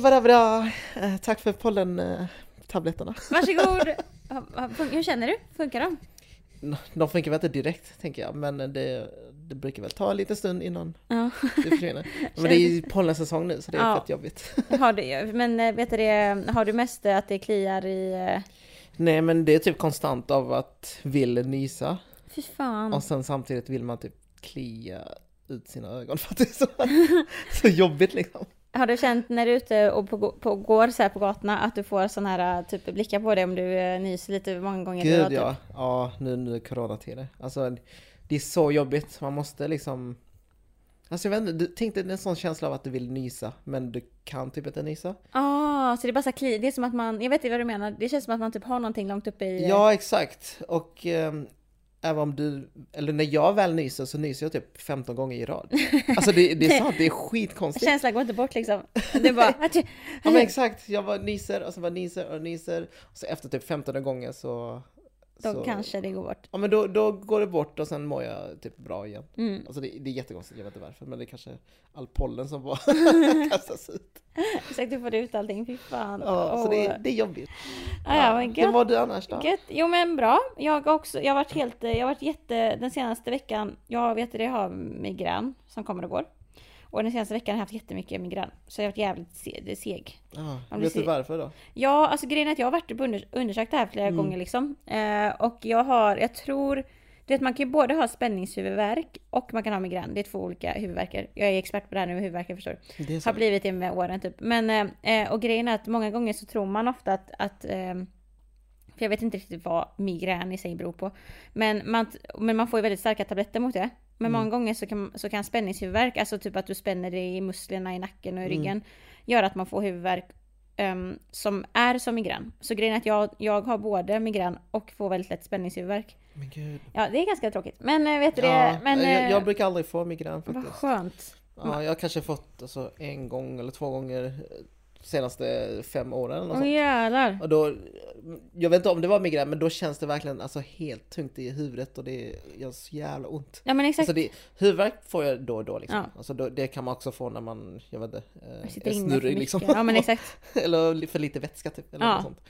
var bra. Eh, tack för pollen-tabletterna. Varsågod! Ha- fun- Hur känner du? Funkar de? De funkar väl inte direkt, tänker jag, men det, det brukar väl ta en liten stund innan Ja. det försvinner. Men det är ju pollensäsong nu, så det är Ja. fett jobbigt. Har du, men eh, vet du det, har du mest eh, att det kliar i... eh, Nej, men det är typ konstant av att vill nysa Fy fan. och sen samtidigt vill man typ klia ut sina ögon för att det är så, så jobbigt liksom. Har du känt när du är ute och på, på, går så här på gatorna att du får sån här typ blickar på dig om du eh, nyser lite många gånger Gud typ? ja, ja nu, nu coronatider. Alltså det är så jobbigt, man måste liksom Alltså jag vet inte, du tänkte en sån känsla av att du vill nysa men du kan typ inte nysa. Ah, så det är bara så kli, det är som att man, jag vet inte vad du menar, det känns som att man typ har någonting långt uppe i... Ja exakt, och ehm, även om du, eller när jag väl nyser så nyser jag typ 15 gånger i rad. Alltså det, det är sant, det är skitkonstigt. Känslan går inte bort liksom. Det bara... Ja men exakt, jag bara nyser och så bara nyser och nyser. Och så efter typ 15 gånger så... Då så, kanske det går bort. Ja men då, då går det bort och sen mår jag typ bra igen. Mm. Alltså det, det är jättekonstigt, jag vet inte varför. Men det är kanske all pollen som bara kastas ut. Exakt, du får ut allting, fy fan. Ja, så Åh. det, är- det är jobbigt. Ah, ja, men Hur gött. var du annars då? Gött. Jo men bra. Jag har också, jag har varit helt, jag har varit jätte, den senaste veckan, jag vet det, jag har migrän som kommer och går. Och den senaste veckan har jag haft jättemycket migrän. Så jag har varit jävligt se, seg. Om vet du du varför då? Ja, alltså grejen är att jag har varit och under, undersökt det här flera gånger liksom. Eh, och jag har, jag tror, du vet man kan ju både ha spänningshuvudvärk och man kan ha migrän. Det är två olika huvudvärkar. Jag är expert på det här nu med huvudvärk, jag förstår. Är Har blivit det med åren typ. Men, eh, eh, och grejen är att många gånger så tror man ofta att, att eh, för jag vet inte riktigt vad migrän i sig beror på. Men man, men man får ju väldigt starka tabletter mot det. Men Mm. många gånger så kan, så kan spänningshuvudvärk, alltså typ att du spänner dig i musklerna i nacken och i Mm. ryggen, göra att man får huvudvärk ehm, som är som migrän. Så grejen är att jag, jag har både migrän och får väldigt lätt spänningshuvudvärk. Men gud. Ja, det är ganska tråkigt. Men eh, vet du Ja, det? Men, jag, eh, jag brukar aldrig få migrän vad faktiskt. skönt. Ja, jag har kanske fått alltså, en gång eller två gånger senaste fem åren Åh sånt. Och då, jag vet inte om det var migrän men då känns det verkligen alltså, helt tungt i huvudet och det gör så jävla ont. Ja men exakt. Alltså det, huvudvärk får jag då och då liksom. Ja. Alltså då, det kan man också få när man, jag vet inte, eh, är snurrig liksom. Ja men exakt. eller för lite vätska typ. Eller Ja. något sånt.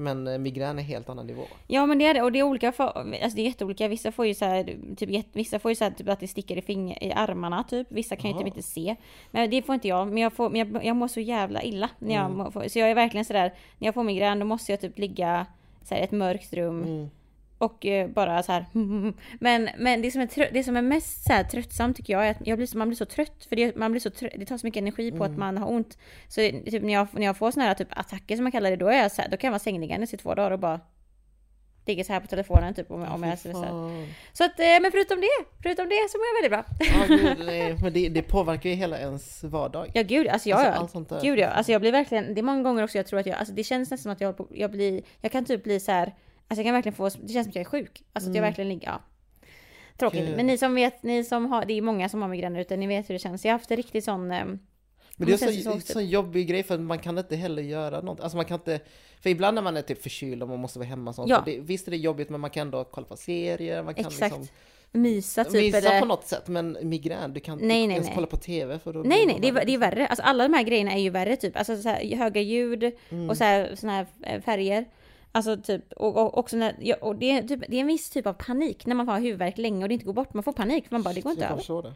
Men eh, migrän är helt annan nivå. Ja men det är det och det är olika, för, alltså det är jätteolika. Vissa får ju så här, typ, vissa får ju så här, typ att det sticker i, finger, i armarna typ. Vissa kan ju Jaha. typ inte se. Men det får inte jag. Men jag, får, men jag, jag mår så jävla illa. När jag Mm. mår, så jag är verkligen sådär, när jag får migrän då måste jag typ ligga så här, i ett mörkt rum Mm. Och eh, bara så här. Men, men det, som är det som är mest så här, tröttsamt tycker jag är att jag blir, så- man blir så trött. För det, man blir så trött, det tar så mycket energi på att Mm. man har ont. Så det- typ, när, jag, när jag får såna här typ, attacker som man kallar det, då, är jag så här, då kan jag vara sängliggandes i två dagar och bara ligga så här på telefonen typ om, om jag är fan. Så att, eh, men förutom det, förutom det så mår jag väldigt bra. Ja, gud, nej, men det, det påverkar ju hela ens vardag. Ja gud, alltså jag, Alltså, gud ja, alltså jag blir verkligen, det är många gånger också jag tror att jag, alltså det känns nästan som att jag, jag blir, jag kan typ bli så här, alltså jag kan verkligen få, det känns som att jag är sjuk. Alltså att jag Mm. verkligen ligger, ja. Tråkigt. Gud. Men ni som vet, ni som har, det är många som har migrän ute, ni vet hur det känns. Jag har haft en riktigt sån, eh, Men det är känns det så, så så, så jobbig grej för man kan inte heller göra något. Alltså man kan inte, för ibland när man är typ förkyld och man måste vara hemma och sånt. Ja. Det, visst är det jobbigt men man kan ändå kolla på serier, man kan exakt. liksom mysa typ visa eller... på något sätt. Men migrän, du kan Nej, inte nej, ens nej. kolla på TV för då Nej nej, det är, det är värre. Alltså alla de här grejerna är ju värre typ. Alltså så här, höga ljud Mm. och så här, såna här eh, färger. Alltså typ, och, och också när, ja, och det, är typ, det är en viss typ av panik när man har huvudvärk länge och det inte går bort. Man får panik, man bara det går inte över.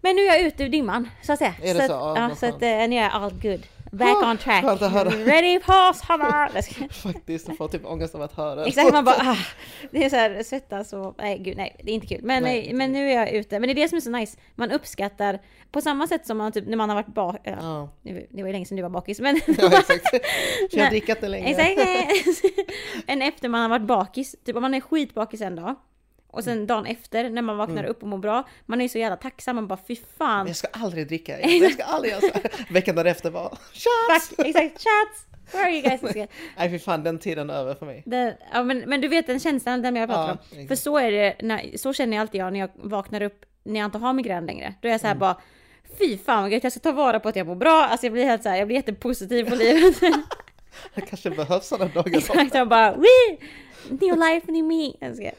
Men nu är jag ute ur dimman, så att säga. Är det så? så? Att, Ja, så att eh, nu är jag all good. Back on track. skönt att höra. Ready! Jag ska- Faktiskt, jag får typ ångest av att höra. Exakt, man bara ah, Det är så här svettas och nej gud nej det är inte kul. Men, Nej. men nu är jag ute. Men det är det som är så nice. Man uppskattar på samma sätt som man typ när man har varit bak... Ja, Ja, det det var ju länge sedan du var bakis men... ja exakt. Jag Nej. dricker inte längre. Exakt! Än efter man har varit bakis. Typ om man är skitbakis en dag. Och sen dagen efter när man vaknar Mm. upp och mår bra. Man är så jävla tacksam. Man bara fy fan. Jag ska aldrig dricka igen. Jag ska aldrig göra så här. Veckan därefter bara shots! Fuck, exakt. Chats! Where are you guys? Nej fy fan, den tiden är över för mig. Det, ja, men, men du vet den känslan den jag pratar Ja, om. exakt. För så är det, när, så känner jag alltid jag när jag vaknar upp när jag inte har migrän längre. Då är jag så här Mm. bara Fy fan vad gött, jag ska ta vara på att jag mår bra. Alltså jag blir helt så här, jag blir jättepositiv på livet. Det kanske behövs sådana dagar. Exakt, jag bara Wee! New life, new me. Jag ska-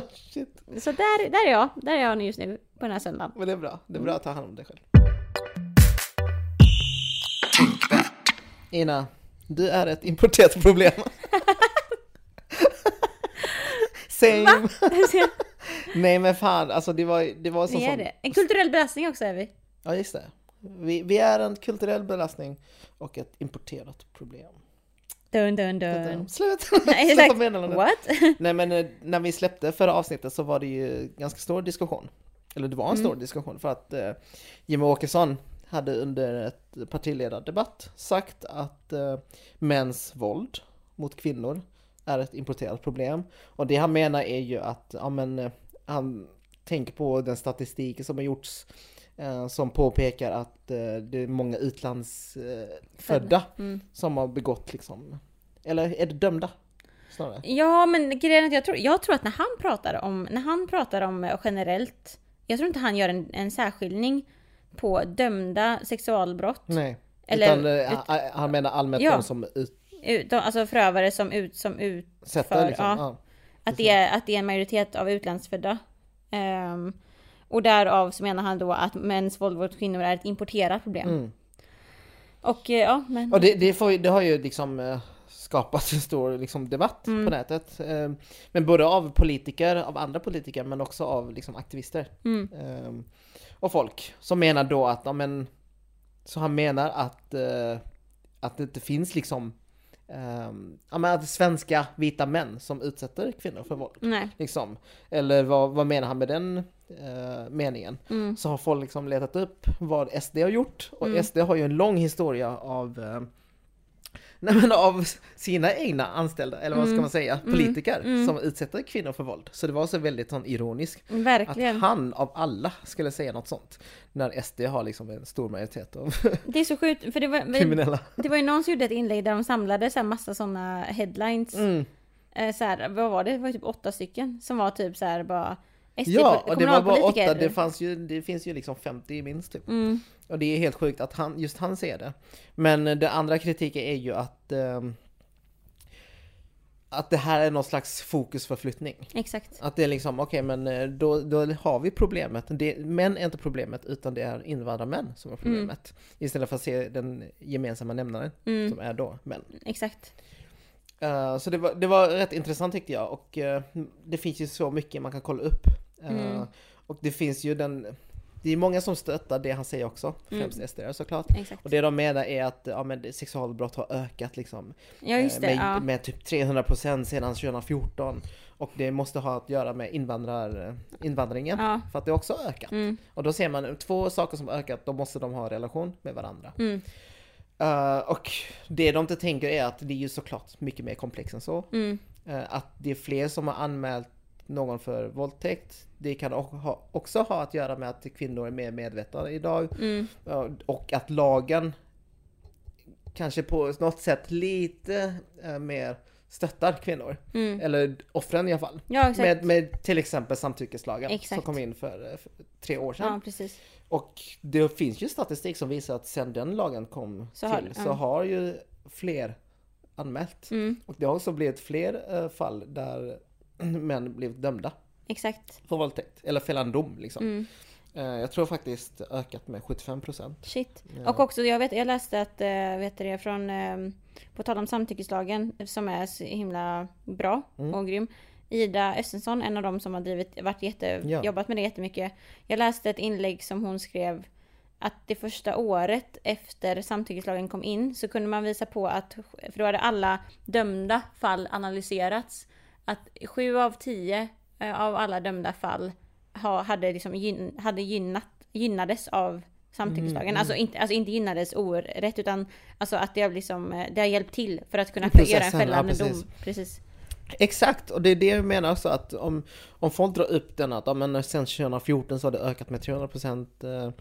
shit. Så där, där är jag, där är jag just nu på den här söndagen. Men det är bra. Det är bra att ta hand om dig själv. Ina, du är ett importerat problem. Same. Nej men fan, alltså det var, det var så Vi är som... det. En kulturell belastning också är vi. Ja just det. Vi, vi är en kulturell belastning och ett importerat problem. Dun dun dun. Slut! Exakt. meddelandet. What? Nej men eh, när vi släppte förra avsnittet så var det ju ganska stor diskussion. Eller det var en stor Mm. diskussion för att eh, Jimmie Åkesson hade under ett partiledardebatt sagt att eh, mäns våld mot kvinnor är ett importerat problem. Och det han menar är ju att, ja men, eh, han tänker på den statistik som har gjorts som påpekar att eh, det är många utlandsfödda eh, födda Mm. som har begått liksom, eller är det dömda? Snarare. Ja men grejen är att jag tror, jag tror att när han pratar om, när han pratar om eh, generellt, jag tror inte han gör en, en särskiljning på dömda sexualbrott. Nej. Eller- Utan eh, han- menar allmänt Ja. de som Ut, de, alltså förövare som ut, som ut, utsätter För- liksom. ja. Ja. att det, är, att det är en majoritet av utlandsfödda. Ehm, och därav så menar han då att mäns våld mot kvinnor är ett importerat problem. Mm. Och eh, ja, men... Och det, det, får, det har ju liksom eh, skapat en stor liksom, debatt Mm. på nätet. Eh, Men både av politiker, av andra politiker, men också av liksom, aktivister. Mm, Eh, Och folk som menar då att, ja men, så han menar att, eh, att det inte finns liksom, eh, ja men att svenska vita män som utsätter kvinnor för våld. nej. Liksom. Eller vad, vad menar han med den eh, meningen? Mm, Så har folk liksom letat upp vad SD har gjort och Mm. SD har ju en lång historia av eh, Nej men av sina egna anställda, eller vad ska Mm. man säga, Mm. politiker Mm. som utsätter kvinnor för våld. Så det var så väldigt sån ironisk att verkligen. han av alla skulle säga något sånt. När SD har liksom en stor majoritet av Det är så sjukt, för det var, kriminella. det var ju någon som gjorde ett inlägg där de samlade så här massa sådana headlines. Mm. Eh, så här, vad var det? Det var typ åtta stycken som var typ så här bara SD Ja, och det var bara åtta, det, fanns ju, det finns ju liksom 50 minst typ. Mm, Och det är helt sjukt att han, just han ser det. Men det andra kritiken är ju att ehm, att det här är någon slags fokusförflyttning. exakt. Att det är liksom, okej men eh, då, då har vi problemet. Det, män är inte problemet utan det är invandrarmän som är problemet. Istället för att se den gemensamma nämnaren Mm, som är då män. exakt. Eh, så det var, det var rätt intressant tyckte jag och eh, det finns ju så mycket man kan kolla upp. Eh, Mm. Och det finns ju den, det är många som stöttar det han säger också, Mm. främst SD såklart. exakt. Och det de menar är att ja, men sexualbrott har ökat liksom, Ja just det, eh, med, ja. med typ 300% sedan 2014. Och det måste ha att göra med invandrar, invandringen, Ja. för att det också har ökat. Mm, Och då ser man två saker som har ökat, då måste de ha relation med varandra. mm, Eh, och det de inte tänker är att det är ju såklart mycket mer komplext än så. mm, Eh, att det är fler som har anmält någon för våldtäkt. Det kan också ha att göra med att kvinnor är mer medvetna idag. mm, Ja, Och att lagen kanske på något sätt lite eh, mer stöttar kvinnor. mm. Eller offren i alla fall. Ja. Med, med till exempel samtyckeslagen som Exakt. kom in för, eh, för tre år sedan. Ja. Och det finns ju statistik som visar att sedan den lagen kom Så har- till ja. så har ju fler anmält. Mm, Och det har också blivit fler eh, fall där män blivit dömda exakt. för våldtäkt. Eller fällande dom liksom. Mm. Eh, jag tror faktiskt ökat med 75%. Shit. Ja. Och också, jag, vet, jag läste att, äh, vet du det, från, eh, på tal om samtyckeslagen, som är så himla bra Mm. och grym. Ida Östensson, en av dem som har drivit, varit jätte, Ja. jobbat med det jättemycket. Jag läste ett inlägg som hon skrev att det första året efter samtyckeslagen kom in så kunde man visa på att, för då hade alla dömda fall analyserats, att sju av tio eh, av alla dömda fall ha, hade, liksom gyn, hade gynnat, gynnades av samtyckeslagen. Mm, Alltså, inte, alltså inte gynnades orätt utan alltså att det har, liksom, eh, det har hjälpt till för att kunna processen, göra en fällande ja, precis. dom. Precis. Exakt, och det är det jag menar också att om, om folk drar upp den att ja, men sen 2014 så har det ökat med 300% eh,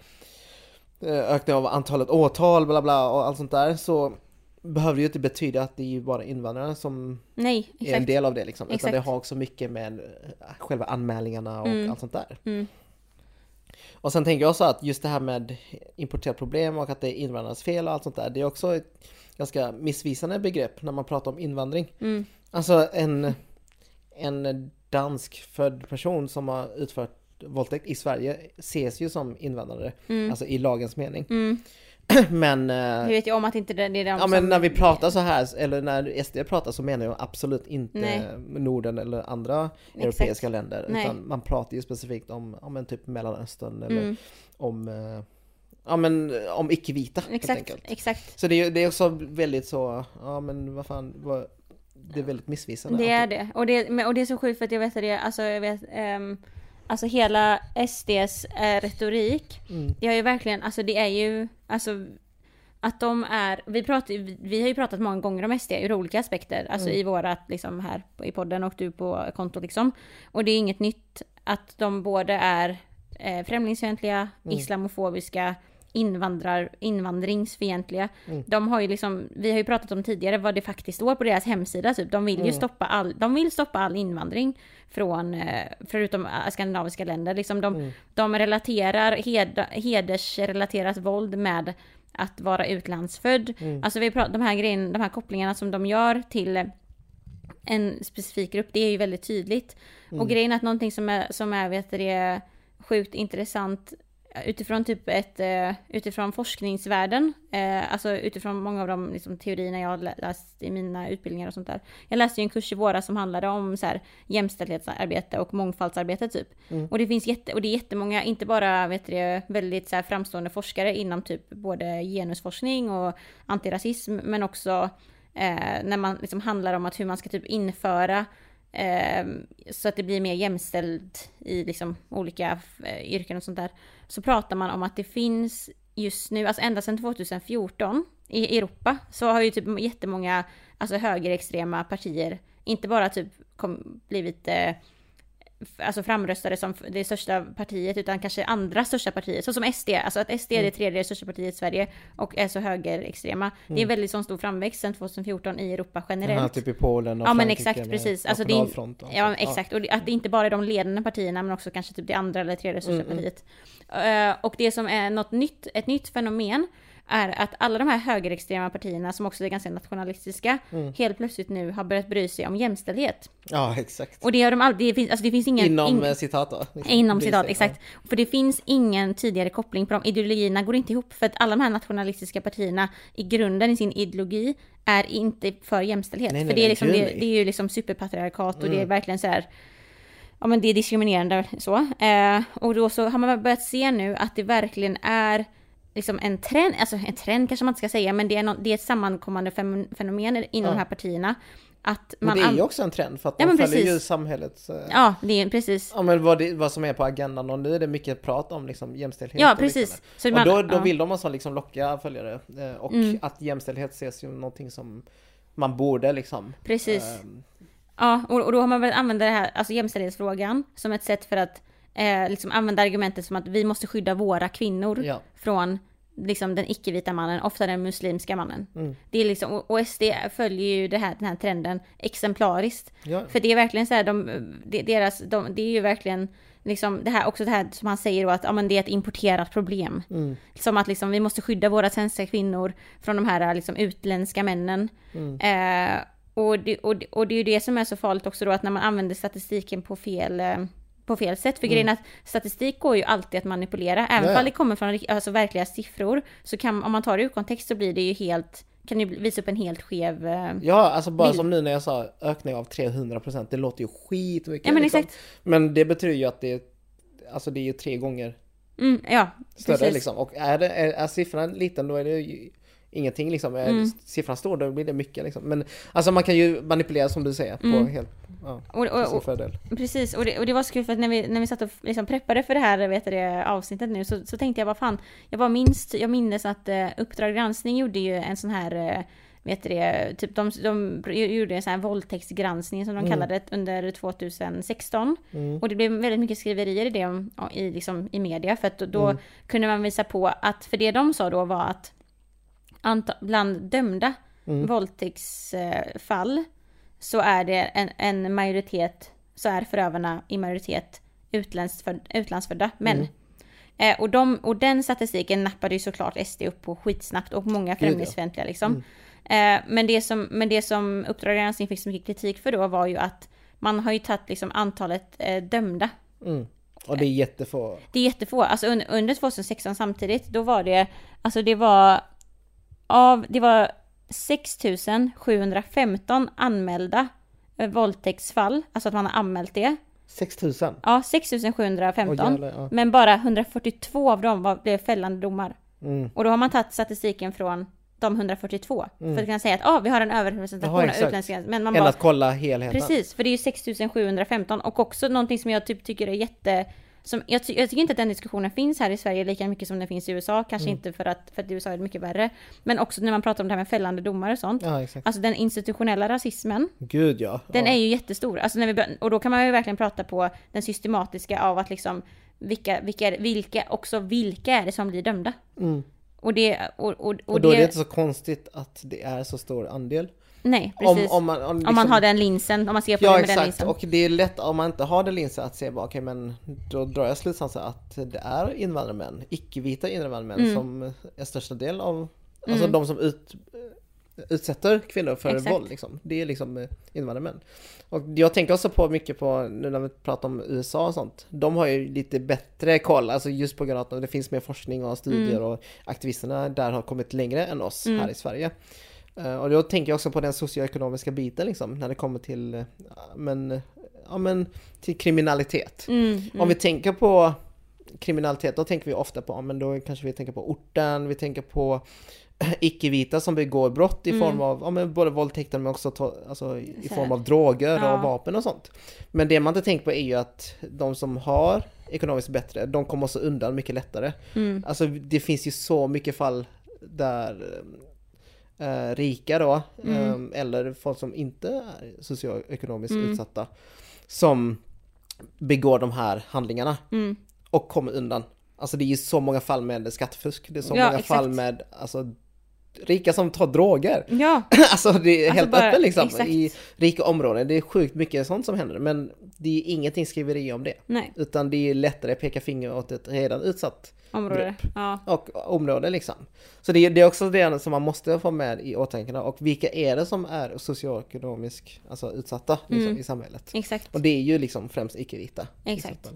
eh, ökning av antalet åtal bla bla och allt sånt där så behöver ju inte betyda att det är bara invandrare som Nej, är en del av det liksom. Utan Exakt. det har också mycket med eh, själva anmälningarna och Mm. allt sånt där. Mm. Och sen tänker jag också att just det här med importerat problem och att det är invandrarnas fel och allt sånt där. Det är också ett ganska missvisande begrepp när man pratar om invandring. Mm. Alltså en, en dansk född person som har utfört våldtäkt i Sverige ses ju som invandrare, Mm. alltså i lagens mening. Men... Eh, vet ju om att inte det, är de Ja som... men när vi pratar så här, eller när SD pratar så menar jag absolut inte Nej. Norden eller andra Exakt. europeiska länder. Nej. Utan man pratar ju specifikt om, ja men typ Mellanöstern eller Mm, om, eh, ja men om icke-vita helt enkelt. exakt. Så det är, det är också väldigt så, ja men vad fan, vad, det är väldigt missvisande. Det är det. Och det, och det är så sjukt för att jag vet att det, alltså jag vet, ehm, alltså hela SDs eh, retorik, Mm. det har ju verkligen, alltså det är ju, alltså att de är, vi, pratar, vi- har ju pratat många gånger om SD ur olika aspekter, alltså Mm. i vårat liksom här i podden och du på kontot liksom. Och det är inget nytt att de både är eh, främlingsfientliga, Mm. islamofobiska, invandrar, invandringsfientliga. Mm. De har ju liksom, vi har ju pratat om tidigare vad det faktiskt står på deras hemsida typ. De vill ju Mm. stoppa all, de vill stoppa all invandring från, eh, förutom eh, skandinaviska länder. Liksom de, Mm. de relaterar hed, hedersrelaterat våld med att vara utlandsfödd. Mm. Alltså vi pratar, de här grejerna, de här kopplingarna som de gör till en specifik grupp, det är ju väldigt tydligt. Mm. Och grejen är att någonting som är, som är vet du, det, sjukt intressant utifrån typ ett, eh, utifrån forskningsvärlden, eh, alltså utifrån många av de liksom, teorierna jag har lä- läst i mina utbildningar och sånt där. Jag läste ju en kurs i våras som handlade om så här, jämställdhetsarbete och mångfaldsarbete typ. Mm. Och det finns jätte, och det är jättemånga, inte bara vet du, väldigt så här, framstående forskare inom typ både genusforskning och antirasism, men också eh, när man liksom handlar om att hur man ska typ införa eh, Ehm, så att det blir mer jämställt i liksom olika eh, yrken och sånt där. Så pratar man om att det finns just nu, alltså ända sedan 2014 i Europa så har ju typ jättemånga alltså högerextrema partier inte bara typ kom, blivit eh, alltså framröstade som det största partiet utan kanske andra största partiet, så som SD, alltså att SD är det tredje största partiet i Sverige och är så högerextrema. Det är en väldigt sån stor framväxt sedan 2014 i Europa generellt. Jaha, typ i Polen och Ja men exakt, precis. Alltså det är, ja exakt, och att det inte bara är de ledande partierna men också kanske typ det andra eller tredje största Mm, mm. partiet. Eh, och det som är något nytt, ett nytt fenomen är att alla de här högerextrema partierna som också är ganska nationalistiska Mm. helt plötsligt nu har börjat bry sig om jämställdhet. Ja exakt. Och det har de aldrig, det finns, alltså det finns ingen... Inom ing- eh, citat då. liksom. Inom citat, sig, exakt. För det finns ingen tidigare koppling på dem. Ideologierna går inte ihop. För att alla de här nationalistiska partierna i grunden i sin ideologi är inte för jämställdhet. Nej, nej, för det är, liksom, det, det är ju liksom superpatriarkat och det är Mm. verkligen så här. Ja men det är diskriminerande så. Eh, och då så har man börjat se nu att det verkligen är liksom en trend, alltså en trend kanske man inte ska säga, men det är, nå- det är ett sammankommande fenomen inom Ja. de här partierna. Att Men man det är ju också en trend för att Ja, man men följer ju samhällets... Ja, det är precis. Ja men vad, det, vad som är på agendan och nu är det mycket prat om liksom jämställdhet Ja, och precis. liknande. Så Och man- då, då ja. vill de också liksom locka följare eh, och Mm. att jämställdhet ses ju någonting som man borde liksom Precis. ehm, Ja, och, och då har man börjat använda det här, alltså jämställdhetsfrågan, som ett sätt för att eh, liksom använda argumentet som att vi måste skydda våra kvinnor Ja. från liksom den icke-vita mannen, ofta den muslimska mannen. Mm. Det är liksom, och, SD följer ju det här, den här trenden exemplariskt. Ja. För det är verkligen så här, de, de, deras, de, det är ju verkligen liksom det här, också det här som han säger då att ja, men det är ett importerat problem. Mm. Som att liksom, vi måste skydda våra svenska kvinnor från de här liksom, utländska männen. Mm. Eh, och, det, och, det- och det är ju det som är så farligt också då att när man använder statistiken på fel, eh, på fel sätt. För grejen är att statistik går ju alltid att manipulera. Även Mm. Ja, om det kommer från alltså, verkliga siffror så kan, om man tar det ur kontext så blir det ju helt, kan ju visa upp en helt skev... Eh, Ja, alltså bara Bild. som nu när jag sa ökning av 300% det låter ju skitmycket ja men liksom. exakt. Men det betyder ju att det är, alltså det är ju tre gånger Mm, ja, större precis. liksom. Och är, det, är, är siffran liten då är det ju ingenting liksom. Är Mm. siffran stor då blir det mycket liksom. Men alltså man kan ju manipulera som du säger på Mm. helt, ja, Och, och, sin fördel. Precis, och det, och det var så kul för att när vi, när vi satt och liksom preppade för det här vet du, avsnittet nu så, så tänkte jag bara fan, jag bara minns, jag minns att eh, Uppdrag granskning gjorde ju en sån här eh, Vet det, typ de, de gjorde en sån här våldtäktsgranskning som de Mm. kallade det under 2016. Mm. Och det blev väldigt mycket skriverier i det i, liksom, i media för att då, Mm. kunde man visa på att, för det de sa då var att bland dömda Mm. våldtäktsfall så är det en, en majoritet, så är förövarna i majoritet utlandsföd, utlandsfödda män. Mm. Eh, och, de, och den statistiken nappade ju såklart SD upp på skitsnabbt och många främlingsfientliga liksom. Eh, men, det som, men det som Uppdrag granskning fick så mycket kritik för då var ju att man har ju tagit liksom antalet eh, dömda Mm. Och det är jättefå. Det är jättefå. Alltså under, under 2016 samtidigt, då var det, alltså det var av, det var 6715 anmälda eh, våldtäktsfall, alltså att man har anmält det. 6000? Ja, 6715. Åh, jävlar, ja. Men bara 142 av dem var, blev fällande domar. Mm. Och då har man tagit statistiken från de 142. För att kunna säga att ah, vi har en överrepresentation Jaha, av utländska. Men man bara, att kolla helheten. Precis, för det är ju 6715 och också någonting som jag typ tycker är jätte... Som, jag, ty- jag tycker inte att den diskussionen finns här i Sverige lika mycket som den finns i USA, kanske Mm. inte för att, för att USA är det mycket värre. Men också när man pratar om det här med fällande domar och sånt. Ja. Alltså den institutionella rasismen, Gud ja. den ja. är ju jättestor. Alltså när vi, och då kan man ju verkligen prata på den systematiska av att liksom vilka, vilka, vilka, också vilka är det som blir dömda? Mm. Och det, och, och, och, Och då det, är det inte så konstigt att det är så stor andel. Nej Om, precis. om man, om Om liksom- man har den linsen, om man ser på Ja det med den exakt, linsen. och det är lätt om man inte har den linsen att se bara okej men då drar jag slutsatsen att det är invandrarmän, icke-vita invandrarmän Mm. som är största del av, alltså de som ut, utsätter kvinnor för Exakt. våld liksom. Det är liksom eh, invandrarmän. Och jag tänker också på mycket på, nu när vi pratar om USA och sånt, de har ju lite bättre koll, alltså just på grund av att det finns mer forskning och studier Mm. och aktivisterna där har kommit längre än oss här i Sverige. Eh, Och då tänker jag också på den socioekonomiska biten liksom, när det kommer till, eh, men, ja, men, till kriminalitet. Mm, Om vi tänker på kriminalitet, då tänker vi ofta på, men då kanske vi tänker på orten, vi tänker på icke-vita som begår brott i Mm. form av ja, men både våldtäkter men också to- alltså, i i form av droger Ja. och vapen och sånt. Men det man inte tänker på är ju att de som har ekonomiskt bättre, de kommer också undan mycket lättare. Mm. Alltså det finns ju så mycket fall där eh, rika då, Mm. eh, eller folk som inte är socioekonomiskt Mm. utsatta, som begår de här handlingarna Mm. och kommer undan. Alltså det är ju så många fall med skattefusk, det är så Ja, många exakt. fall med alltså, rika som tar droger. Ja, alltså det är Alltså helt bara- öppet liksom exakt. i rika områden. Det är sjukt mycket sånt som händer men det är ingenting skriveri om det. nej, Utan det är lättare att peka finger åt ett redan utsatt område. Ja. och område liksom. Så det är, det är också det som man måste få med i åtanke och vilka är det som är socioekonomiskt alltså, utsatta liksom, Mm. i samhället? Exakt. Och det är ju liksom främst icke-vita. Exakt.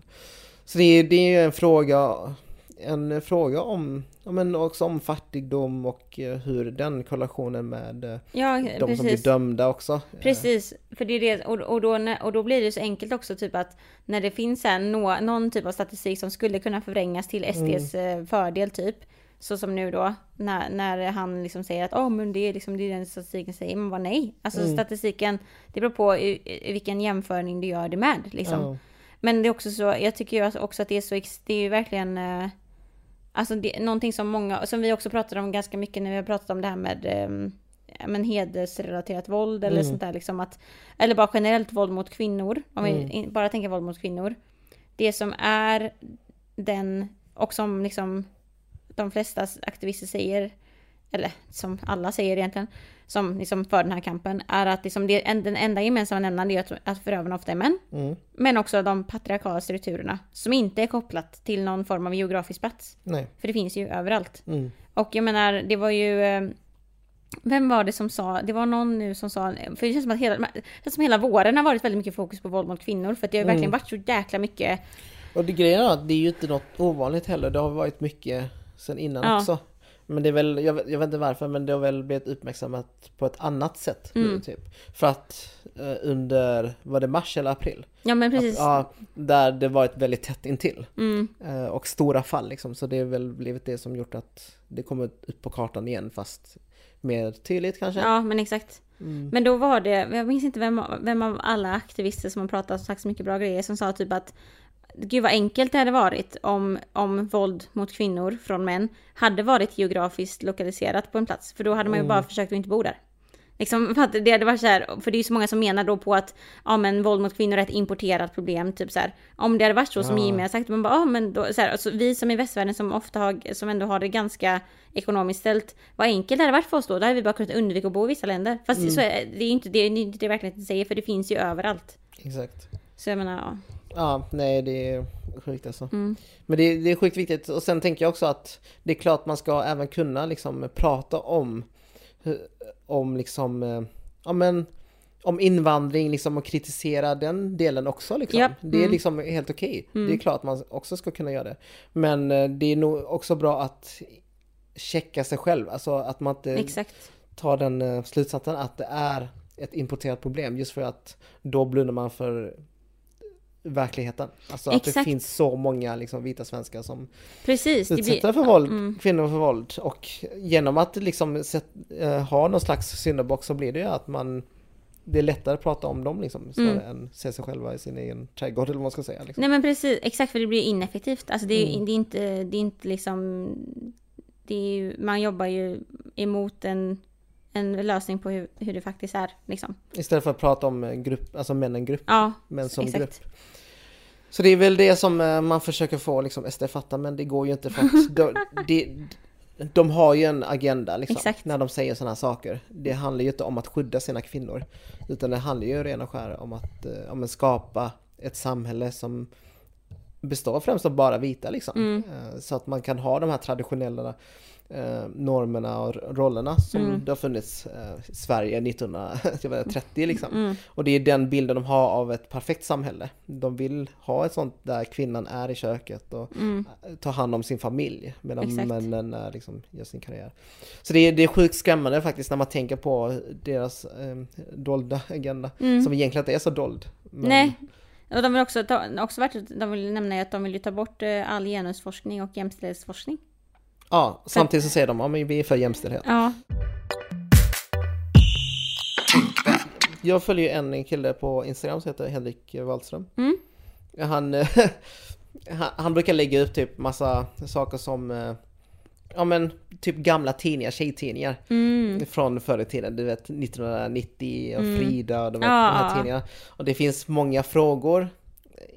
Så det är ju en fråga, en fråga om, men också om fattigdom och eh, hur den korrelationen med eh, Ja, de som blir precis. dömda också. eh, Precis, för det är det, och, och, då, och då blir det så enkelt också typ att när det finns här nå, någon typ av statistik som skulle kunna förvrängas till SDs Mm. fördel typ. Så som nu då, när, när han liksom säger att oh, men det är liksom det är den statistiken säger, men vad nej. Alltså Mm. statistiken, det beror på i, i vilken jämförning du gör det med liksom. Ja. Men det är också så, jag tycker ju också att det är så, det är ju verkligen Alltså det, någonting som många, som vi också pratade om ganska mycket när vi har pratat om det här med eh, men hedersrelaterat våld eller Mm. sånt där liksom att Eller bara generellt våld mot kvinnor, om Mm. vi bara tänker våld mot kvinnor Det som är den, och som liksom de flesta aktivister säger eller som alla säger egentligen, som liksom för den här kampen, är att liksom det, en- den enda gemensamma nämnaren är att, att förövarna ofta är män. Mm. Men också de patriarkala strukturerna som inte är kopplat till någon form av geografisk plats. Nej. För det finns ju överallt. Mm. Och jag menar, det var ju... eh, Vem var det som sa, det var någon nu som sa, för det känns som att hela, det som hela våren har varit väldigt mycket fokus på våld mot kvinnor. För att det har verkligen varit så jäkla mycket, Och det grejen är att det är ju inte något ovanligt heller. Det har varit mycket sen innan Ja. också. Men det är väl, jag vet, jag vet inte varför, men det har väl blivit uppmärksammat på ett annat sätt nu Mm. typ. För att eh, under, var det mars eller april? ja men precis. Att, ja, där det varit väldigt tätt intill. Mm, Eh, och stora fall liksom. Så det är väl blivit det som gjort att det kommer upp på kartan igen fast mer tydligt kanske. ja men exakt. Mm. Men då var det, jag minns inte vem, vem av alla aktivister som har pratat och sagt så mycket bra grejer som sa typ att Gud vad enkelt det hade varit om, om våld mot kvinnor från män hade varit geografiskt lokaliserat på en plats. För då hade man ju bara försökt att inte bo där. Liksom, för att det hade varit så här, för det är ju så många som menar då på att ja men våld mot kvinnor är ett importerat problem, typ så här. Om det hade varit så som Ja. Jimmy har sagt, man bara ja men då, så här, alltså, vi som i västvärlden som ofta har, som ändå har det ganska ekonomiskt ställt, vad enkelt det hade varit för oss då, då hade vi bara kunnat undvika att bo i vissa länder. Fast så är, det är ju inte det, det, är inte det verkligheten säger, för det finns ju överallt. Exakt. Så jag menar, ja. Ja, nej det är sjukt alltså. Mm. Men det, det är sjukt viktigt och sen tänker jag också att det är klart man ska även kunna liksom prata om hur- om liksom, eh, ja men om invandring liksom och kritisera den delen också liksom. Japp, Det är mm. liksom helt okej. Mm. Det är klart att man också ska kunna göra det. Men eh, det är nog också bra att checka sig själv, alltså att man inte Exakt. tar den eh, slutsatsen att det är ett importerat problem just för att då blundar man för verkligheten. Alltså att det Exakt. finns så många liksom, vita svenskar som Precis. Utsätter för våld, Mm. kvinnor för våld. Och genom att liksom sätt, eh, ha någon slags syndabock så blir det ju att man det är lättare att prata om dem liksom, Mm. än se sig själva i sin egen trädgård eller vad man ska säga. Liksom. Nej men precis, exakt för det blir ineffektivt. Alltså det är, Mm. det är inte, det är inte liksom... Det är ju, man jobbar ju emot en, en lösning på hur, hur det faktiskt är liksom. Istället för att prata om eh, grupp, alltså männen grupp, Ja, män som exakt. grupp. Så det är väl det som eh, man försöker få liksom SD fatta men det går ju inte för att de, de, de har ju en agenda liksom, när de säger sådana här saker. Det handlar ju inte om att skydda sina kvinnor utan det handlar ju ren och skär om att, eh, om att skapa ett samhälle som består främst av bara vita liksom. Mm. Så att man kan ha de här traditionella eh, normerna och rollerna som Mm. det har funnits eh, i Sverige 1930 liksom. Mm. Och det är den bilden de har av ett perfekt samhälle. De vill ha ett sånt där kvinnan är i köket och Mm. tar hand om sin familj medan Exakt. männen är liksom, gör sin karriär. Så det är, det är sjukt skrämmande faktiskt när man tänker på deras eh, dolda agenda Mm. som egentligen inte är så dold. Men- Nej. Och de vill också, ta, också varit, de vill nämna att de vill ta bort eh, all genusforskning och jämställdhetsforskning. Ja, samtidigt så säger de att vi är för jämställdhet. Ja. Jag följer en kille på Instagram som heter Henrik Wallström. Mm. Han, eh, han, han brukar lägga upp typ massa saker som eh, Ja men typ gamla tidningar, tjejtidningar Mm. från förr i tiden, du vet 1990 och Mm. Frida och de, Ja, de här ja. tidningarna. Och det finns många frågor